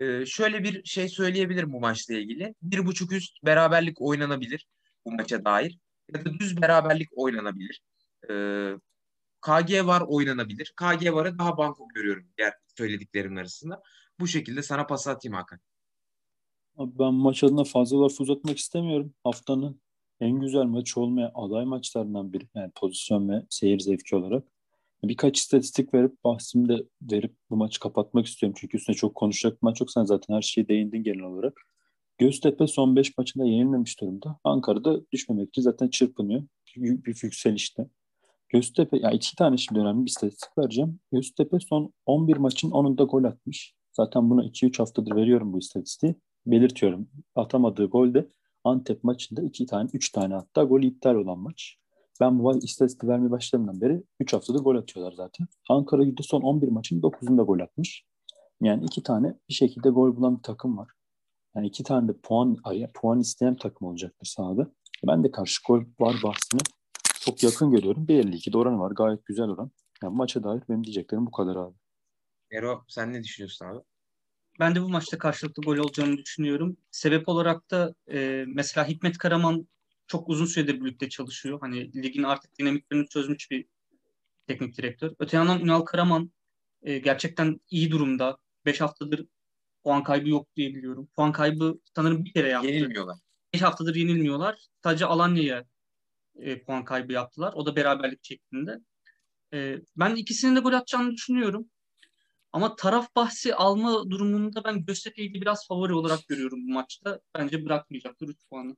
E, şöyle bir şey söyleyebilirim bu maçla ilgili. Bir buçuk üst beraberlik oynanabilir bu maça dair. Ya da düz beraberlik oynanabilir. E, KG var oynanabilir. KG varı daha banko görüyorum diğer söylediklerimin arasında. Bu şekilde sana pas atayım Hakan.
Abi ben maç adına fazla laf uzatmak istemiyorum. Haftanın en güzel maçı olmaya aday maçlarından biri. Yani pozisyon ve seyir zevki olarak. Birkaç istatistik verip bahsimi de verip bu maçı kapatmak istiyorum. Çünkü üstüne çok konuşacak maç yok. Sen zaten her şeyi değindin genel olarak. Göztepe son 5 maçında yenilmemiş durumda. Ankara'da düşmemek için zaten çırpınıyor. Büyük bir yükselişte. Göztepe, yani iki tane şimdi önemli bir istatistik vereceğim. Göztepe son 11 maçın 10'unda gol atmış. Zaten bunu 2-3 haftadır veriyorum bu istatistiği. Belirtiyorum. Atamadığı gol de Antep maçında iki tane, üç tane hatta gol iptal olan maç. Ben bu istatistiği vermeye başladığımdan beri 3 haftada gol atıyorlar zaten. Ankara gücü son 11 maçın 9'unda gol atmış. Yani iki tane bir şekilde gol bulan bir takım var. Yani iki tane de puan puan isteyen takım olacaktır sahada. Ben de karşı gol var bahsini çok yakın görüyorum. 1.52'de oranı var. Gayet güzel oran. Yani maça dair benim diyeceklerim bu kadar abi.
Ero sen ne düşünüyorsun abi?
Ben de bu maçta karşılıklı gol olacağını düşünüyorum. Sebep olarak da e, mesela Hikmet Karaman çok uzun süredir birlikte çalışıyor. Hani ligin artık dinamiklerini çözmüş bir teknik direktör. Öte yandan Ünal Karaman e, gerçekten iyi durumda. 5 haftadır puan kaybı yok diye biliyorum. Puan kaybı sanırım bir kere yaptı.
Yenilmiyorlar.
5 haftadır yenilmiyorlar. Sadece Alanya'ya e, puan kaybı yaptılar. O da beraberlik şeklinde. E, ben ikisinin de gol atacağını düşünüyorum. Ama taraf bahsi alma durumunda ben Göztepe'yi biraz favori olarak görüyorum bu maçta. Bence bırakmayacaktır 3 puanı.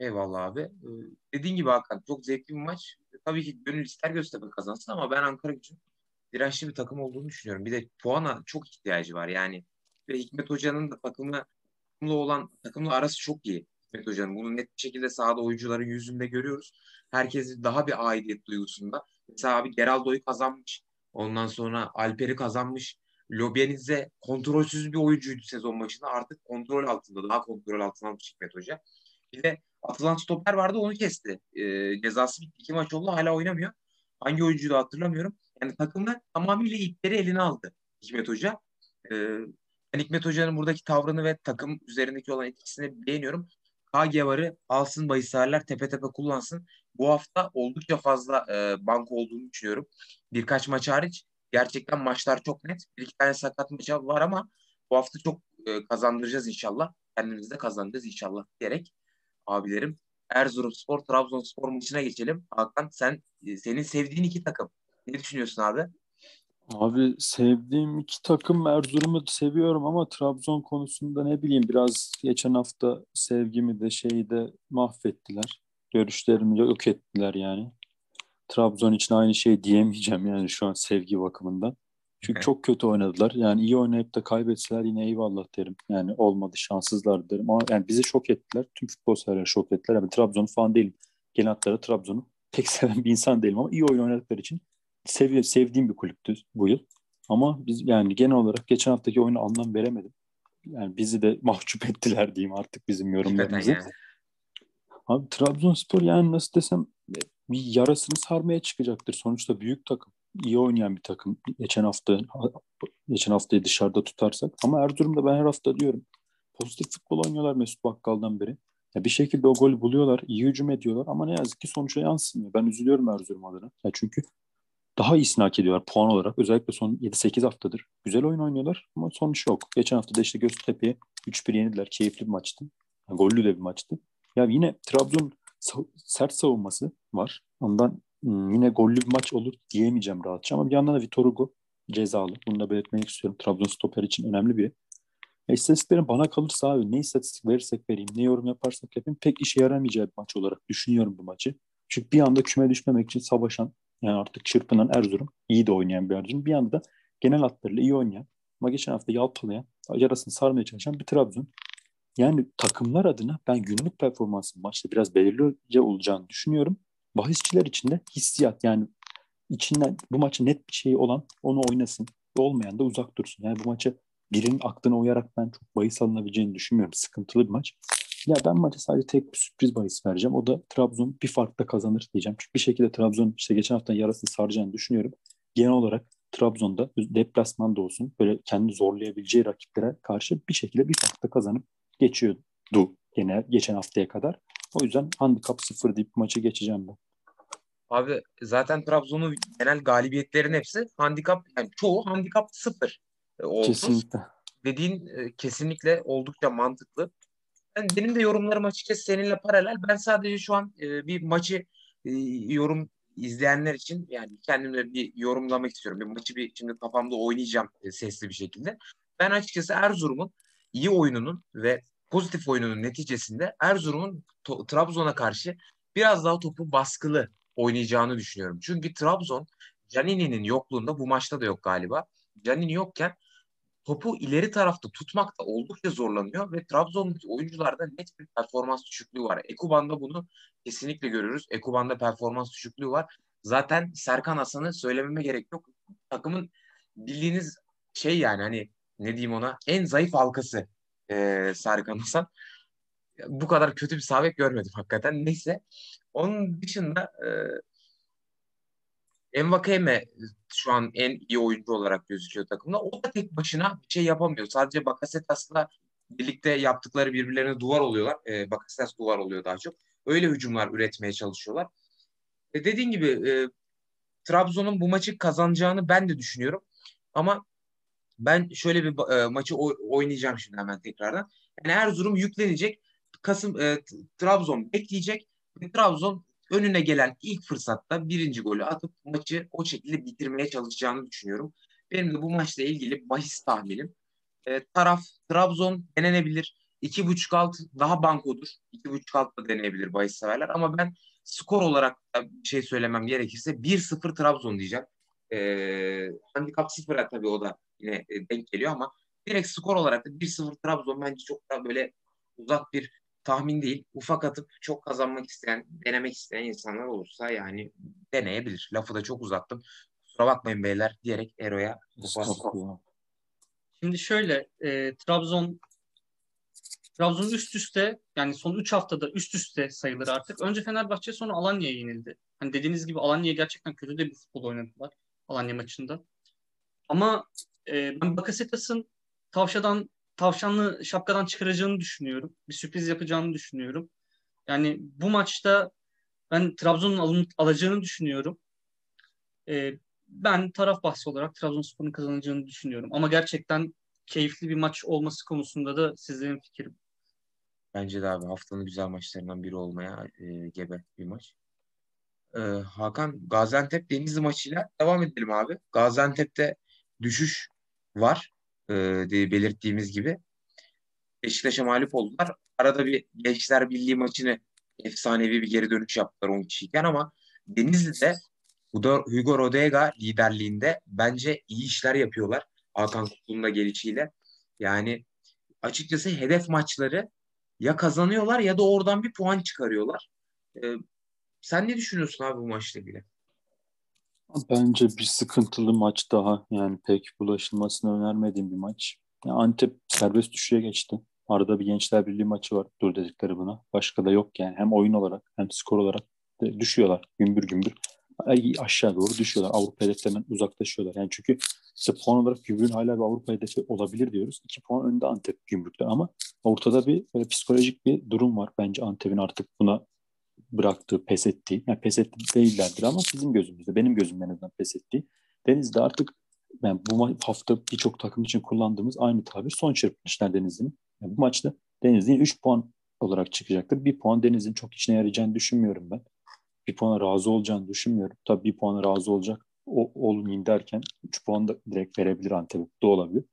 Eyvallah abi. Ee, dediğin gibi Hakan çok zevkli bir maç. Tabii ki gönül ister Göztepe kazansın ama ben Ankara için dirençli bir takım olduğunu düşünüyorum. Bir de puana çok ihtiyacı var. Yani ve Hikmet Hoca'nın da takımla, takımla olan takımla arası çok iyi. Hikmet Hoca'nın bunu net bir şekilde sahada oyuncuların yüzünde görüyoruz. Herkes daha bir aidiyet duygusunda. Mesela abi Geraldo'yu kazanmış. Ondan sonra Alper'i kazanmış. Lobianiz'e kontrolsüz bir oyuncuydu sezon başında. Artık kontrol altında. Daha kontrol altına almış Hikmet Hoca. Bir de atılan stoper vardı onu kesti. E, cezası bitti. İki maç oldu hala oynamıyor. Hangi oyuncuyu da hatırlamıyorum. Yani takımda tamamıyla ipleri eline aldı Hikmet Hoca. E, ben Hikmet Hoca'nın buradaki tavrını ve takım üzerindeki olan etkisini beğeniyorum. KG varı alsın bahislerler tepe tepe kullansın. Bu hafta oldukça fazla e, banko olduğunu düşünüyorum. Birkaç maç hariç gerçekten maçlar çok net. Bir iki tane sakat maç var ama bu hafta çok e, kazandıracağız inşallah. Kendimizi de kazanacağız inşallah diyerek abilerim. Erzurumspor, Trabzonspor maçına geçelim. Hakan sen e, senin sevdiğin iki takım. Ne düşünüyorsun abi?
Abi sevdiğim iki takım Erzurum'u seviyorum ama Trabzon konusunda ne bileyim biraz geçen hafta sevgimi de şeyi de mahvettiler. Görüşlerimi yok ettiler yani. Trabzon için aynı şey diyemeyeceğim yani şu an sevgi bakımından. Çünkü çok kötü oynadılar. Yani iyi oynayıp da kaybetseler yine eyvallah derim. Yani olmadı şanssızlar derim. Ama yani bizi şok ettiler. Tüm futbol severler şok ettiler. Yani Trabzon falan değilim. Genel hatları Trabzon'u pek seven bir insan değilim ama iyi oyun oynadıkları için sev sevdiğim bir kulüptü bu yıl. Ama biz yani genel olarak geçen haftaki oyunu anlam veremedim. Yani bizi de mahcup ettiler diyeyim artık bizim yorumlarımızı. Abi Trabzonspor yani nasıl desem bir yarasını sarmaya çıkacaktır. Sonuçta büyük takım. iyi oynayan bir takım. Geçen hafta geçen haftayı dışarıda tutarsak. Ama Erzurum'da ben her hafta diyorum. Pozitif futbol oynuyorlar Mesut Bakkal'dan beri. Ya bir şekilde o golü buluyorlar, iyi hücum ediyorlar ama ne yazık ki sonuça yansımıyor. Ben üzülüyorum Erzurum adına. Ya çünkü daha iyisini hak ediyorlar puan olarak. Özellikle son 7-8 haftadır. Güzel oyun oynuyorlar ama sonuç yok. Geçen hafta da işte Göztepe'ye 3-1 yenildiler. Keyifli bir maçtı. Yani gollü de bir maçtı. Ya yine Trabzon sert savunması var. Ondan yine gollü bir maç olur diyemeyeceğim rahatça ama bir yandan da Vitor Hugo cezalı. Bunu da belirtmek istiyorum. Trabzon stoper için önemli bir. E, istatistiklerin bana kalırsa abi ne istatistik verirsek vereyim, ne yorum yaparsak yapayım pek işe yaramayacağı bir maç olarak düşünüyorum bu maçı. Çünkü bir anda küme düşmemek için savaşan yani artık çırpınan Erzurum, iyi de oynayan bir Erzurum. Bir anda da genel hatlarıyla iyi oynayan ama geçen hafta yalpalayan, yarasını sarmaya çalışan bir Trabzon. Yani takımlar adına ben günlük performansın maçta biraz belirleyici olacağını düşünüyorum. Bahisçiler için de hissiyat yani içinden bu maçı net bir şey olan onu oynasın. Olmayan da uzak dursun. Yani bu maçı birinin aklına uyarak ben çok bahis alınabileceğini düşünmüyorum. Sıkıntılı bir maç. Ya ben maça sadece tek bir sürpriz bahis vereceğim. O da Trabzon bir farkla kazanır diyeceğim. Çünkü bir şekilde Trabzon işte geçen hafta yarasını saracağını düşünüyorum. Genel olarak Trabzon'da deplasmanda olsun böyle kendi zorlayabileceği rakiplere karşı bir şekilde bir farkla kazanıp geçiyordu genel geçen haftaya kadar. O yüzden handikap sıfır deyip maçı geçeceğim ben.
Abi zaten Trabzon'un genel galibiyetlerin hepsi handikap yani çoğu handikap sıfır
e, oldu. Kesinlikle.
Dediğin e, kesinlikle oldukça mantıklı. Yani benim de yorumlarım açıkçası seninle paralel. Ben sadece şu an e, bir maçı yorum izleyenler için yani kendimle bir yorumlamak istiyorum. Bir maçı bir şimdi kafamda oynayacağım sesli bir şekilde. Ben açıkçası Erzurum'un iyi oyununun ve pozitif oyununun neticesinde Erzurum'un Trabzon'a karşı biraz daha topu baskılı oynayacağını düşünüyorum. Çünkü Trabzon Canini'nin yokluğunda bu maçta da yok galiba. Canini yokken topu ileri tarafta tutmakta oldukça zorlanıyor ve Trabzon'daki oyuncularda net bir performans düşüklüğü var. Ekuban'da bunu kesinlikle görüyoruz. Ekuban'da performans düşüklüğü var. Zaten Serkan Hasan'ı söylememe gerek yok. Takımın bildiğiniz şey yani hani ne diyeyim ona en zayıf halkası e, Serkan Hasan. Bu kadar kötü bir sabit görmedim hakikaten. Neyse. Onun dışında e, Envakeme şu an en iyi oyuncu olarak gözüküyor takımda. O da tek başına bir şey yapamıyor. Sadece Bakasetas'la birlikte yaptıkları birbirlerine duvar oluyorlar. E, Bakasetas duvar oluyor daha çok. Öyle hücumlar üretmeye çalışıyorlar. E, dediğin gibi e, Trabzon'un bu maçı kazanacağını ben de düşünüyorum. Ama ben şöyle bir e, maçı oynayacağım şimdi hemen tekrardan. Yani Erzurum yüklenecek. Kasım e, Trabzon bekleyecek. Ve Trabzon önüne gelen ilk fırsatta birinci golü atıp maçı o şekilde bitirmeye çalışacağını düşünüyorum. Benim de bu maçla ilgili bahis tahminim. E, taraf Trabzon denenebilir. 2.5 alt daha bankodur. 2.5 alt da deneyebilir bahis severler. Ama ben skor olarak bir şey söylemem gerekirse 1-0 Trabzon diyeceğim. E, handikap 0'a tabii o da yine e, denk geliyor ama direkt skor olarak da 1-0 Trabzon bence çok da böyle uzak bir tahmin değil. Ufak atıp çok kazanmak isteyen, denemek isteyen insanlar olursa yani deneyebilir. Lafı da çok uzattım. Kusura bakmayın beyler diyerek Ero'ya
Şimdi şöyle e, Trabzon Trabzon üst üste yani son 3 haftada üst üste sayılır artık. Önce Fenerbahçe sonra Alanya'ya yenildi. Hani dediğiniz gibi Alanya'ya gerçekten kötü de bir futbol oynadılar Alanya maçında. Ama e, ben Bakasetas'ın tavşadan tavşanlı şapkadan çıkaracağını düşünüyorum. Bir sürpriz yapacağını düşünüyorum. Yani bu maçta ben Trabzon'un alın, alacağını düşünüyorum. E, ben taraf bahsi olarak Trabzonspor'un kazanacağını düşünüyorum. Ama gerçekten keyifli bir maç olması konusunda da sizlerin fikrim.
Bence de abi haftanın güzel maçlarından biri olmaya e, gebe bir maç. E, Hakan Gaziantep Denizli maçıyla devam edelim abi. Gaziantep'te düşüş var e, diye belirttiğimiz gibi. Beşiktaş'a mağlup oldular. Arada bir Gençler Birliği maçını efsanevi bir geri dönüş yaptılar 10 kişiyken ama Denizli'de Hugo Rodega liderliğinde bence iyi işler yapıyorlar. Hakan Kutlu'nun da gelişiyle. Yani açıkçası hedef maçları ya kazanıyorlar ya da oradan bir puan çıkarıyorlar. Ee, sen ne düşünüyorsun abi bu maçla ilgili?
Bence bir sıkıntılı maç daha. Yani pek bulaşılmasını önermediğim bir maç. Yani Antep serbest düşüşe geçti. Arada bir Gençler Birliği maçı var dur dedikleri buna. Başka da yok yani. Hem oyun olarak hem skor olarak düşüyorlar gümbür gümbür. Aşağı doğru düşüyorlar. Avrupa hedeflerinden uzaklaşıyorlar. Yani çünkü işte puan olarak Gümrük'ün hala bir Avrupa hedefi olabilir diyoruz. İki puan önde Antep Gümrük'te ama ortada bir psikolojik bir durum var. Bence Antep'in artık buna bıraktığı, pes ettiği. Yani pes etti değillerdir ama bizim gözümüzde, benim gözümden en azından pes ettiği. Deniz'de artık yani bu hafta birçok takım için kullandığımız aynı tabir son çırpınışlar Denizli'nin. Yani bu maçta Denizli'nin 3 puan olarak çıkacaktır. Bir puan Deniz'in çok işine yarayacağını düşünmüyorum ben. Bir puana razı olacağını düşünmüyorum. Tabii bir puana razı olacak o, olmayayım derken 3 puan da direkt verebilir Antep'e. de olabilir.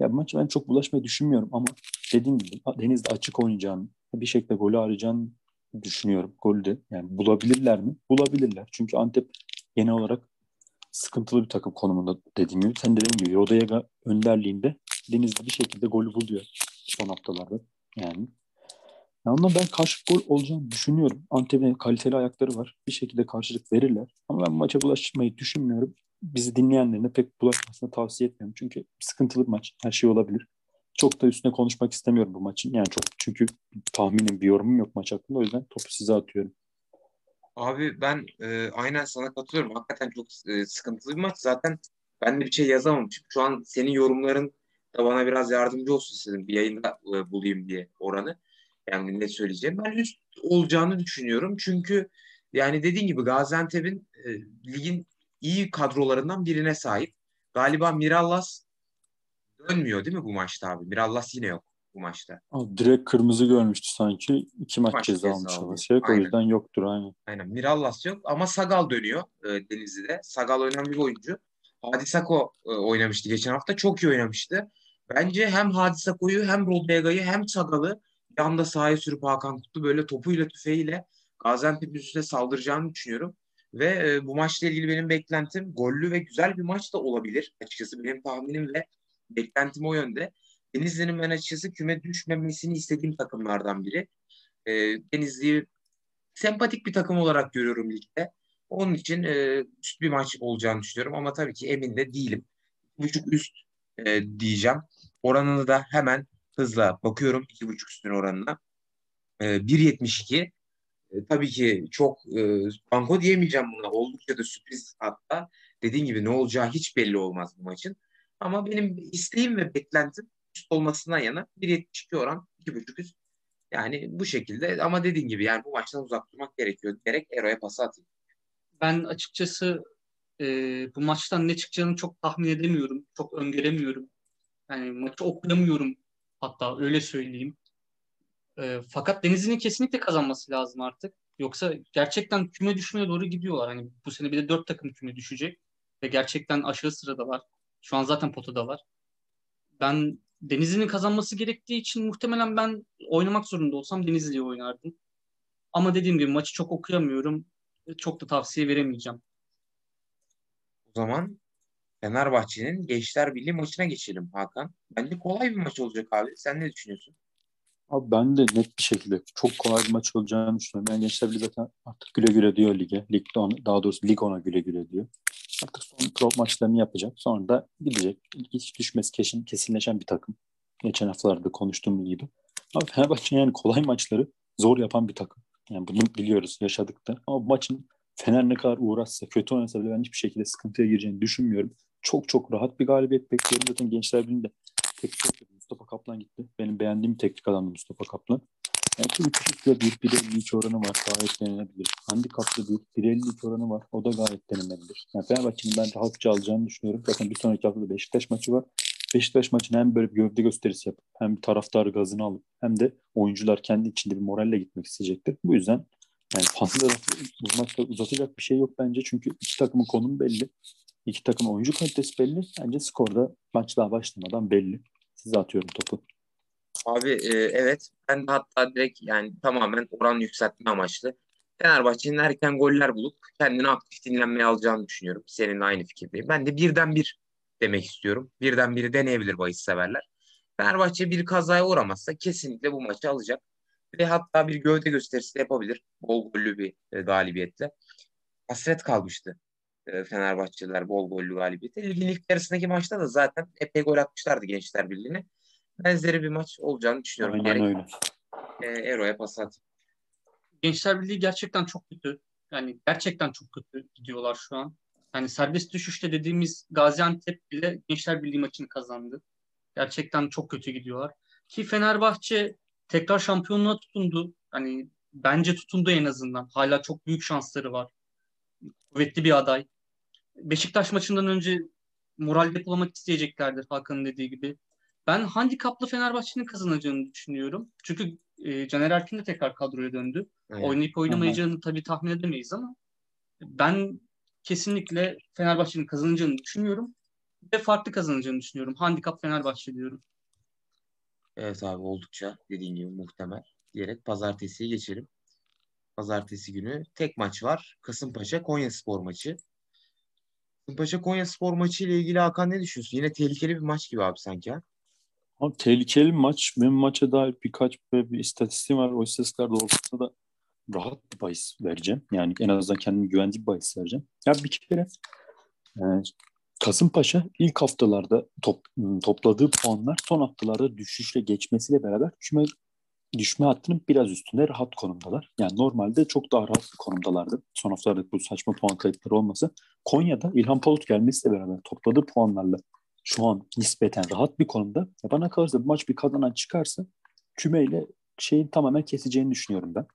Ya bu maçı ben çok bulaşmayı düşünmüyorum ama dediğim gibi Deniz'de açık oynayacağını, bir şekilde golü arayacağını düşünüyorum. Golü de yani bulabilirler mi? Bulabilirler. Çünkü Antep genel olarak sıkıntılı bir takım konumunda dediğim gibi. Sen dediğin gibi Rodayega önderliğinde Denizli bir şekilde golü buluyor son haftalarda. Yani. yani ondan ben karşı gol olacağını düşünüyorum. Antep'in kaliteli ayakları var. Bir şekilde karşılık verirler. Ama ben maça bulaşmayı düşünmüyorum. Bizi dinleyenlerine pek bulaşmasını tavsiye etmiyorum. Çünkü sıkıntılı bir maç. Her şey olabilir. Çok da üstüne konuşmak istemiyorum bu maçın. Yani çok çünkü tahminim bir yorumum yok maç hakkında. O yüzden topu size atıyorum.
Abi ben e, aynen sana katılıyorum. Hakikaten çok e, sıkıntılı bir maç. Zaten ben de bir şey yazamamışım. Şu an senin yorumların da bana biraz yardımcı olsun istedim. Bir yayında e, bulayım diye oranı. Yani ne söyleyeceğim. Ben üst olacağını düşünüyorum. Çünkü yani dediğin gibi Gaziantep'in e, ligin iyi kadrolarından birine sahip. Galiba Mirallas dönmüyor değil mi bu maçta abi? Mirallas yine yok bu maçta.
Direkt kırmızı görmüştü sanki. İki maç, maç ceza almış Alasya. O yüzden yoktur aynen.
Aynen. Mirallas yok ama Sagal dönüyor e, Denizli'de. Sagal önemli bir oyuncu. Hadisako e, oynamıştı geçen hafta. Çok iyi oynamıştı. Bence hem Hadisako'yu hem Rodega'yı hem Sagal'ı yanda sahaya sürüp Hakan Kutlu böyle topuyla tüfeğiyle Gaziantep üstüne saldıracağını düşünüyorum. Ve e, bu maçla ilgili benim beklentim gollü ve güzel bir maç da olabilir. Açıkçası benim tahminim ve beklentim o yönde. Denizli'nin ben açıkçası küme düşmemesini istediğim takımlardan biri. E, Denizli'yi sempatik bir takım olarak görüyorum ligde. Onun için e, üst bir maç olacağını düşünüyorum ama tabii ki emin de değilim. Buçuk üst e, diyeceğim. Oranını da hemen hızla bakıyorum. iki buçuk üstün oranına. E, 1.72 e, tabii ki çok e, banko diyemeyeceğim buna. Oldukça da sürpriz hatta. Dediğim gibi ne olacağı hiç belli olmaz bu maçın. Ama benim isteğim ve beklentim üst olmasından yana 1.72 oran 2.5 üst. Yani bu şekilde ama dediğin gibi yani bu maçtan uzak durmak gerekiyor. Gerek Ero'ya pas atayım.
Ben açıkçası e, bu maçtan ne çıkacağını çok tahmin edemiyorum. Çok öngöremiyorum. Yani maçı okuyamıyorum hatta öyle söyleyeyim. E, fakat Denizli'nin kesinlikle kazanması lazım artık. Yoksa gerçekten küme düşmeye doğru gidiyorlar. Hani bu sene bir de dört takım küme düşecek. Ve gerçekten aşağı sırada var. Şu an zaten potada var. Ben Denizli'nin kazanması gerektiği için muhtemelen ben oynamak zorunda olsam Denizli'yi oynardım. Ama dediğim gibi maçı çok okuyamıyorum. Çok da tavsiye veremeyeceğim.
O zaman Fenerbahçe'nin Gençler Birliği maçına geçelim Hakan. Bence kolay bir maç olacak abi. Sen ne düşünüyorsun?
Abi ben de net bir şekilde çok kolay bir maç olacağını düşünüyorum. Yani Gençler Birliği zaten artık güle güle diyor lige. Lig ona, daha doğrusu lig ona güle güle diyor. Artık son prop maçlarını yapacak. Sonra da gidecek. Hiç düşmez kesin, kesinleşen bir takım. Geçen haftalarda konuştuğum gibi. Ama Fenerbahçe yani kolay maçları zor yapan bir takım. Yani bunu biliyoruz, yaşadık da. Ama maçın Fener ne kadar uğraşsa, kötü oynasa bile ben hiçbir şekilde sıkıntıya gireceğini düşünmüyorum. Çok çok rahat bir galibiyet bekliyorum. Zaten Gençler Birliği'nde teknik Mustafa Kaplan gitti. Benim beğendiğim teknik adamdı Mustafa Kaplan. Yani tabii küçükte bir 1.52 oranı var. Gayet denenebilir. Handikaplı bir 1.52 oranı var. O da gayet denenebilir. Yani Fenerbahçe'nin ben rahatça alacağını düşünüyorum. Zaten bir sonraki haftada Beşiktaş maçı var. Beşiktaş maçını hem böyle bir gövde gösterisi yapıp hem bir taraftar gazını alıp hem de oyuncular kendi içinde bir moralle gitmek isteyecektir. Bu yüzden yani fazla bu maçta uzatacak bir şey yok bence. Çünkü iki takımın konumu belli. İki takımın oyuncu kalitesi belli. Bence skorda maç daha başlamadan belli. Size atıyorum topu.
Abi e, evet ben de hatta direkt yani tamamen oran yükseltme amaçlı Fenerbahçe'nin erken goller bulup kendini aktif dinlenmeye alacağını düşünüyorum. Seninle aynı fikirdeyim. Ben de birden bir demek istiyorum. Birden biri deneyebilir bahis severler. Fenerbahçe bir kazaya uğramazsa kesinlikle bu maçı alacak. Ve hatta bir gövde gösterisi de yapabilir. Bol gollü bir e, galibiyetle. Hasret kalmıştı e, Fenerbahçeliler bol gollü galibiyeti. Ligin ilk yarısındaki maçta da zaten epey gol atmışlardı Gençler Birliği'ne. Benzeri bir maç olacağını düşünüyorum.
Aynen öyle.
E, Ero'ya pas at.
Gençler Birliği gerçekten çok kötü. Yani gerçekten çok kötü gidiyorlar şu an. Yani serbest düşüşte dediğimiz Gaziantep bile Gençler Birliği maçını kazandı. Gerçekten çok kötü gidiyorlar. Ki Fenerbahçe tekrar şampiyonluğa tutundu. Hani bence tutundu en azından. Hala çok büyük şansları var. Kuvvetli bir aday. Beşiktaş maçından önce moral depolamak isteyeceklerdir Hakan'ın dediği gibi. Ben handikaplı Fenerbahçe'nin kazanacağını düşünüyorum. Çünkü e, Caner Erkin de tekrar kadroya döndü. Aynen. Oynayıp oynamayacağını Aha. tabii tahmin edemeyiz ama ben kesinlikle Fenerbahçe'nin kazanacağını düşünüyorum. Ve farklı kazanacağını düşünüyorum. Handikap Fenerbahçe diyorum.
Evet abi oldukça dediğin gibi muhtemel diyerek pazartesiye geçelim. Pazartesi günü tek maç var. Kasımpaşa Konya Spor maçı. Kasımpaşa Konya Spor maçı ile ilgili Hakan ne düşünüyorsun? Yine tehlikeli bir maç gibi abi sanki ha?
Abi, tehlikeli maç. Benim maça dair birkaç bir, bir istatistiğim var. O istatistikler doğrultusunda da rahat bir bahis vereceğim. Yani en azından kendimi güvenli bir bahis vereceğim. Ya bir kere e, Kasımpaşa ilk haftalarda top, topladığı puanlar son haftalarda düşüşle geçmesiyle beraber küme düşme hattının biraz üstünde rahat konumdalar. Yani normalde çok daha rahat bir konumdalardı. Son haftalarda bu saçma puan kayıpları olması. Konya'da İlhan Palut gelmesiyle beraber topladığı puanlarla şu an nispeten rahat bir konumda. Ya bana kalırsa bu maç bir kazanan çıkarsa kümeyle şeyin tamamen keseceğini düşünüyorum ben.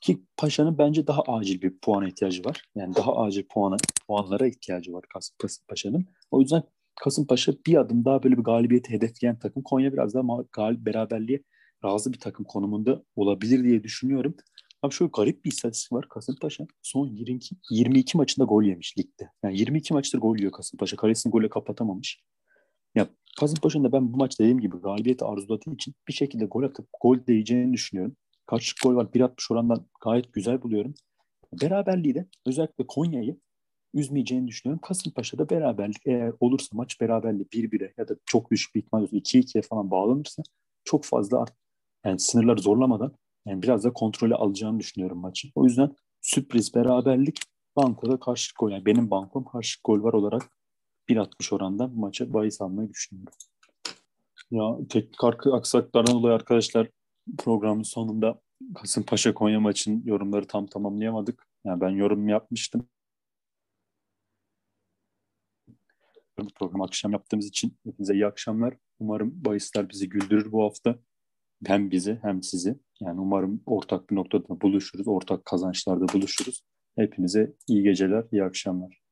Ki Paşa'nın bence daha acil bir puana ihtiyacı var. Yani daha acil puana, puanlara ihtiyacı var Kasımpaşa'nın. O yüzden Kasımpaşa bir adım daha böyle bir galibiyeti hedefleyen takım. Konya biraz daha galip beraberliğe razı bir takım konumunda olabilir diye düşünüyorum. Abi şöyle garip bir istatistik var. Kasımpaşa son 22, 22 maçında gol yemiş ligde. Yani 22 maçtır gol yiyor Kasımpaşa. Kalesini golle kapatamamış. Kasımpaşa'nın da ben bu maç dediğim gibi galibiyeti arzuladığı için bir şekilde gol atıp gol değeceğini düşünüyorum. Kaç gol var? 1.60 orandan gayet güzel buluyorum. Beraberliği de özellikle Konya'yı üzmeyeceğini düşünüyorum. Kasımpaşa'da beraberlik eğer olursa maç beraberliği 1-1'e ya da çok düşük bir ihtimal 2-2'ye falan bağlanırsa çok fazla art, yani sınırları zorlamadan yani biraz da kontrolü alacağını düşünüyorum maçı. O yüzden sürpriz beraberlik bankoda karşı gol. Yani benim bankom karşı gol var olarak 1.60 orandan maça bahis almayı düşünüyorum. Ya teknik aksaklardan dolayı arkadaşlar programın sonunda Kasımpaşa Konya maçın yorumları tam tamamlayamadık. Yani ben yorum yapmıştım. Program akşam yaptığımız için hepinize iyi akşamlar. Umarım bahisler bizi güldürür bu hafta. Hem bizi hem sizi. Yani umarım ortak bir noktada buluşuruz. Ortak kazançlarda buluşuruz. Hepinize iyi geceler, iyi akşamlar.